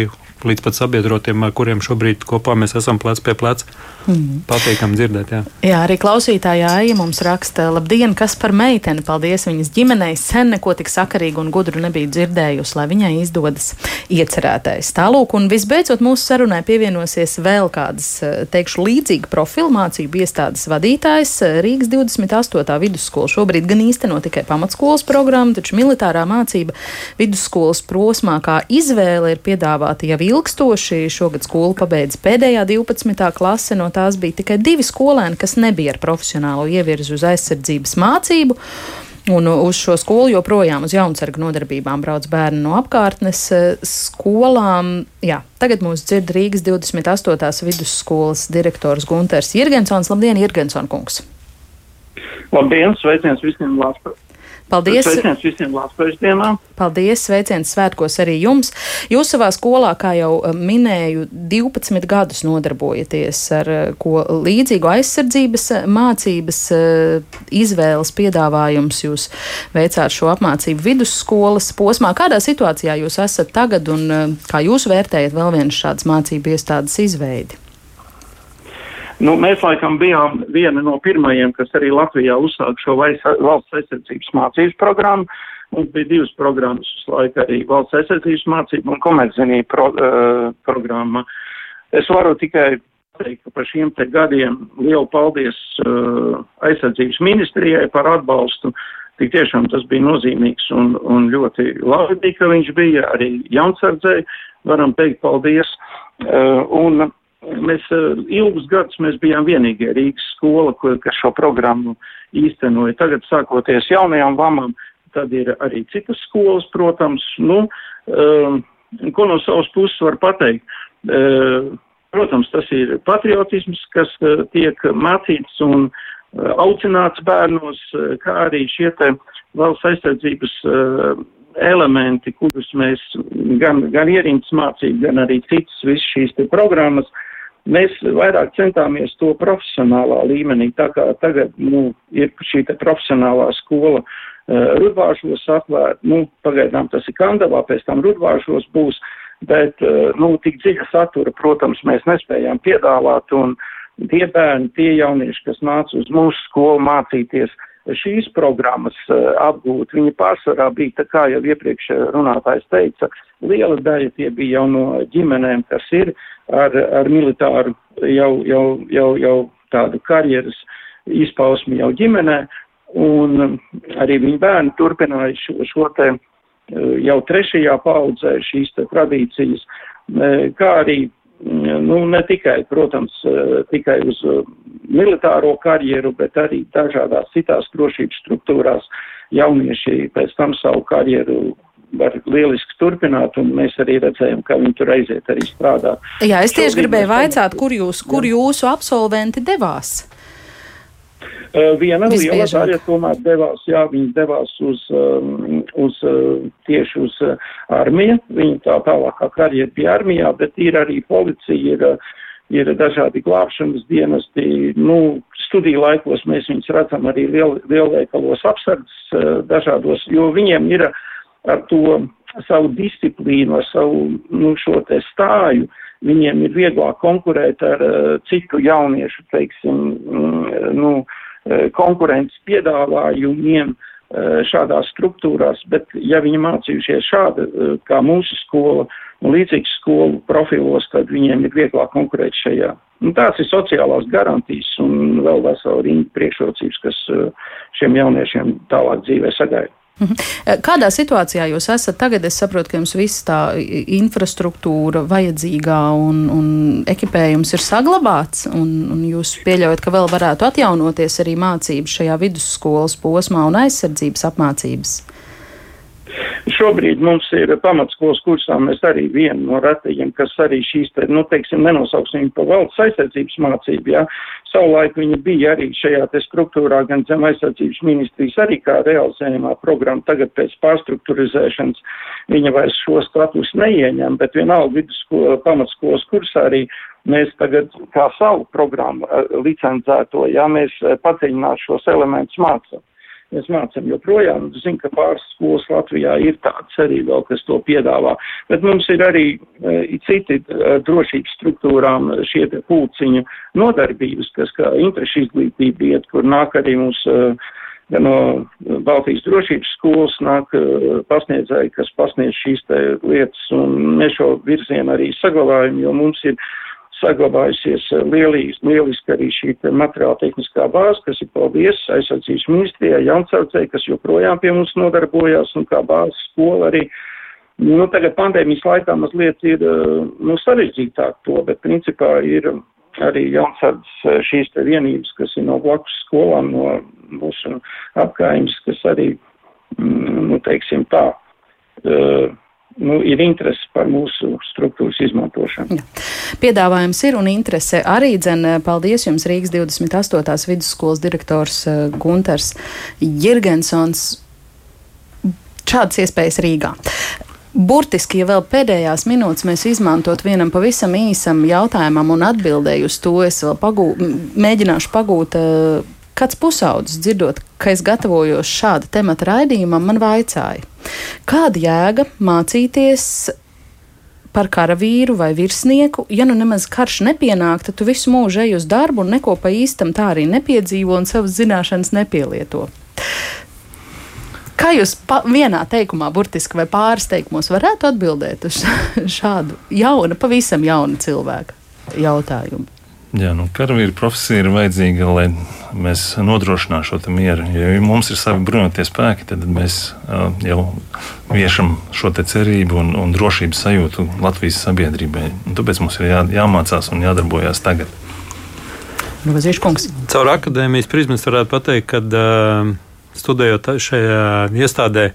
Speaker 5: līdz pat sabiedrotiem, ar kuriem šobrīd kopā mēs esam plec pie pleca. Mm. Patīkami dzirdēt. Jā.
Speaker 3: jā, arī klausītājā Aija mums raksta, labdien, kas par meiteni. Paldies viņas ģimenei. Sen neko tik sakarīgu un gudru nebija dzirdējusi, lai viņai izdodas iecerētais. Tālūk, un visbeidzot. beidzot mūsu sarunai pievienosies vēl kādas, eh, teikšu, līdzīga profila mācību iestādes vadītājs Rīgas 28. vidusskola. Šobrīd gan īsteno tikai pamatskolas programmu, taču militārā mācība vidusskolas prosmā kā izvēle ir piedāvāta jau ilgstoši. Šogad skolu pabeidz pēdējā 12. klase, no tās bija tikai divi skolēni, kas nebija ar profesionālo ievirzi uz aizsardzības mācību. Un uz šo skolu joprojām uz jaunsargu nodarbībām brauc bērni no apkārtnes eh, skolām. Jā, tagad mūs dzird Rīgas 28. vidusskolas direktors Gunters Jirgensons. Labdien, Jirgenson kungs!
Speaker 8: Labdien, sveiciens visiem!
Speaker 3: Paldies!
Speaker 8: Sveiciens visiem Latvijas dienām!
Speaker 3: Paldies! Sveiciens svētkos arī jums! Jūs savā skolā, kā jau eh, minēju, 12 gadus nodarbojaties ar eh, ko līdzīgu aizsardzības eh, mācības izvēles piedāvājums. Jūs veicāt šo apmācību vidusskolas posmā. Kādā situācijā jūs esat tagad un kā jūs vērtējat vēl vienas šādas mācību iestādes izveidi?
Speaker 8: Nu, mēs laikam bijām viena no pirmajiem, kas arī Latvijā uzsāka šo valsts aizsardzības mācības programmu. Mums bija divas programmas uz laiku arī valsts aizsardzības mācība un komerczinība pro, uh, programma. Es varu tikai teikt, ka par šiem te gadiem lielu paldies uh, aizsardzības ministrijai par atbalstu. Tik tiešām tas bija nozīmīgs un, un ļoti labi, ka viņš bija arī jaunsardzēji. Varam teikt paldies. Uh, un, Mēs eh, ilgus gadus mēs bijām vienīgie Rīgas skola, kas šo programmu īstenoja. Tagad, sākoties jaunajām lamām, tad ir arī citas skolas, protams. Nu, um, ko no savas puses var pateikt? Uh, protams, tas ir patriotisms, kas uh, tiek mācīts un uh, audzināts bērnos, kā arī šie te valsts aizsardzības elementi, kurus mēs gan, gan ierīnas mācību, gan arī citas visas šīs te programmas uh, Mēs vairāk centāmies to profesionālā līmenī, tā kā tagad, nu, ir šī profesionālā skola uh, Rudvāršos atvērta, nu, pagaidām tas ir Kandavā, pēc tam Rudvāršos būs, bet, uh, nu, tik dziļa satura, protams, mēs nespējām piedāvāt, un tie bērni, tie jaunieši, kas nāca uz mūsu skolu mācīties, šīs programmas uh, apgūt, viņi pārsvarā bija, tā kā jau iepriekš runātājs teica, liela daļa tie bija jau no ģimenēm, kas ir ar, ar militāru jau, jau, jau, jau tādu karjeras izpausmi jau ģimenē, un arī viņa bērni turpināja šo, šo te eh, jau trešajā paudzē šīs te tradīcijas, eh, kā arī, mm, nu, ne tikai, protams, eh, tikai uz militāro karjeru, bet arī dažādās citās drošības struktūrās jaunieši pēc tam savu karjeru var lieliski turpināt, un mēs arī redzējām, ka viņi tur aiziet arī strādāt.
Speaker 3: Jā, es tieši gribēju vaicāt, kur, jūs, kur jā. jūsu absolventi devās?
Speaker 8: Viena liela daļa tomēr devās, jā, viņi devās uz, um, uz uh, tieši uz uh, armiju, viņa tā tālākā karjera bija armijā, bet ir arī policija, ir, uh, ir dažādi glābšanas dienesti, nu, studiju laikos mēs viņus redzam arī liel, lielveikalos apsardzes uh, dažādos, jo viņiem ir uh, ar to savu disciplīnu, ar savu nu, šo te stāju, viņiem ir vieglāk konkurēt ar uh, citu jauniešu, teiksim, mm, nu, uh, konkurences piedāvājumiem uh, šādās struktūrās, bet ja viņi mācījušies šāda, uh, kā mūsu skola, un līdzīgas skolu profilos, tad viņiem ir vieglāk konkurēt šajā. Un tās ir sociālās garantijas un vēl vesela rinda priekšrocības, kas uh, šiem jauniešiem tālāk dzīvē sagaida.
Speaker 3: Mhm. Kādā situācijā jūs esat tagad? Es saprotu, ka jums viss tā infrastruktūra vajadzīgā un, un ekipējums ir saglabāts, un, un jūs pieļaujat, ka vēl varētu atjaunoties arī mācības šajā vidusskolas posmā un aizsardzības apmācības.
Speaker 8: Šobrīd mums ir pamatskolas kursā, mēs arī viena no retajiem, kas arī šīs, te, nu, teiksim, nenosauksim par valsts aizsardzības mācību, jā. Savulaik viņa bija arī šajā te struktūrā, gan zem aizsardzības ministrijas, arī kā realizējumā programma, tagad pēc pārstruktūrizēšanas viņa vairs šo status neieņem, bet vienalga vidusskola, pamatskolas kursā arī mēs tagad kā savu programmu eh, licencēto, ja mēs eh, padziļināt šos elementus mācām. Mēs mācām joprojām, zinu, ka pāris skolas Latvijā ir tādas arī vēl, kas to piedāvā, bet mums ir arī uh, citi uh, drošības struktūrām šie pūciņu nodarbības, kas kā interešu izglītība iet, kur nāk arī mums uh, gan no Baltijas drošības skolas nāk pasniedzēji, kas pasniedz šīs te lietas, un mēs šo virzienu arī saglabājam, jo mums ir saglabājusies lieliski, lieliski arī šī materiāla tehniskā bāze, kas ir paldies aizsardzības ministrijai, jauncaucēji, kas joprojām pie mums nodarbojās, un kā bāzes skola arī. Nu, tagad pandēmijas laikā mazliet ir nu, sarežģītāk to, bet principā ir arī jaunsardzes eh, šīs te vienības, kas ir no blakus skolām, no mūsu apkājums, kas arī, mm, nu, teiksim tā, uh, nu, ir interese par mūsu struktūras izmantošanu. Jā.
Speaker 3: Piedāvājums ir un interese arī dzen. Paldies jums Rīgas 28. vidusskolas direktors eh, Gunters Jirgensons. Šādas iespējas Rīgā. Burtiski, ja vēl pēdējās minūtes mēs izmantot vienam pavisam īsam jautājumam un atbildēju uz to, es vēl pagū, mēģināšu pagūt. Uh, kāds pusaudzis dzirdot, ka es gatavojos šāda temata raidījumam, man vaicāja, kāda jēga mācīties par karavīru vai virsnieku, ja nu nemaz karš nepienāk, tad tu visu mūžu ej uz darbu un neko pa īstam tā arī nepiedzīvo un savas zināšanas nepielieto. Kā jūs vienā teikumā, burtiski vai pāris teikumos, varētu atbildēt uz *laughs* šādu jaunu, pavisam jaunu cilvēku jautājumu?
Speaker 4: Jā, nu, karavīra profesija ir vajadzīga, lai mēs nodrošinātu šo mieru. Ja mums ir savi bruņotie spēki, tad mēs uh, jau viešam šo cerību un, un drošības sajūtu Latvijas sabiedrībai. Un tāpēc mums ir jā, jāmācās un jādarbojas tagad.
Speaker 3: Nu,
Speaker 5: Caur akadēmijas prizmas varētu pateikt, ka uh, studējot šajā iestādē,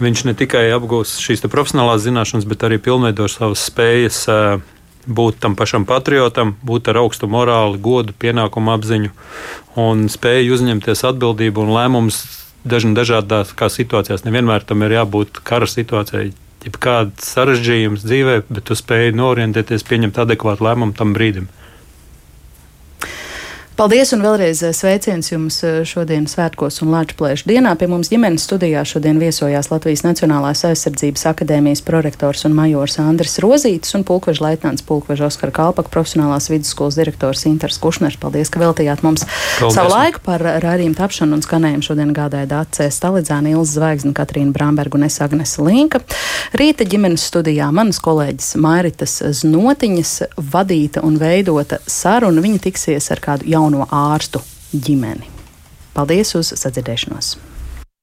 Speaker 5: viņš ne tikai apgūst šīs profesionālās zināšanas, bet arī pilnveido savas spējas būt tam pašam patriotam, būt ar augstu morāli, godu, pienākumu apziņu un spēju uzņemties atbildību un lēmumus dažādās situācijās. Nevienmēr tam ir jābūt kara situācijai. Ja kāds sarežģījums dzīvē, bet tu spēj norientēties, pieņemt adekvātu lēmumu tam brīdim.
Speaker 3: Paldies un vēlreiz eh, sveiciens jums eh, šodien svētkos un Latvijas dienā. Pie mums ģimenes studijā šodien viesojās Latvijas Nacionālās aizsardzības akadēmijas prorektors un majors Andris Rozītis un pulkveža leitnants pulkveža Oskara Kalpaka profesionālās vidusskolas direktors Inters Kušners. Paldies, ka veltījāt mums Paldies. savu laiku par raidījumu tapšanu un skanējumu. Šodien gādāja Dāce Stalidzāna, Ilza Zvaigzne, Katrīna Bramberga un es Agnese Linka. Rīta ģimenes studijā manas kolēģis Mairitas Znotiņas vadīta un veidota saruna. Viņa tiksies ar kādu jaunu jauno ārstu ģimeni. Paldies uz sadzirdēšanos!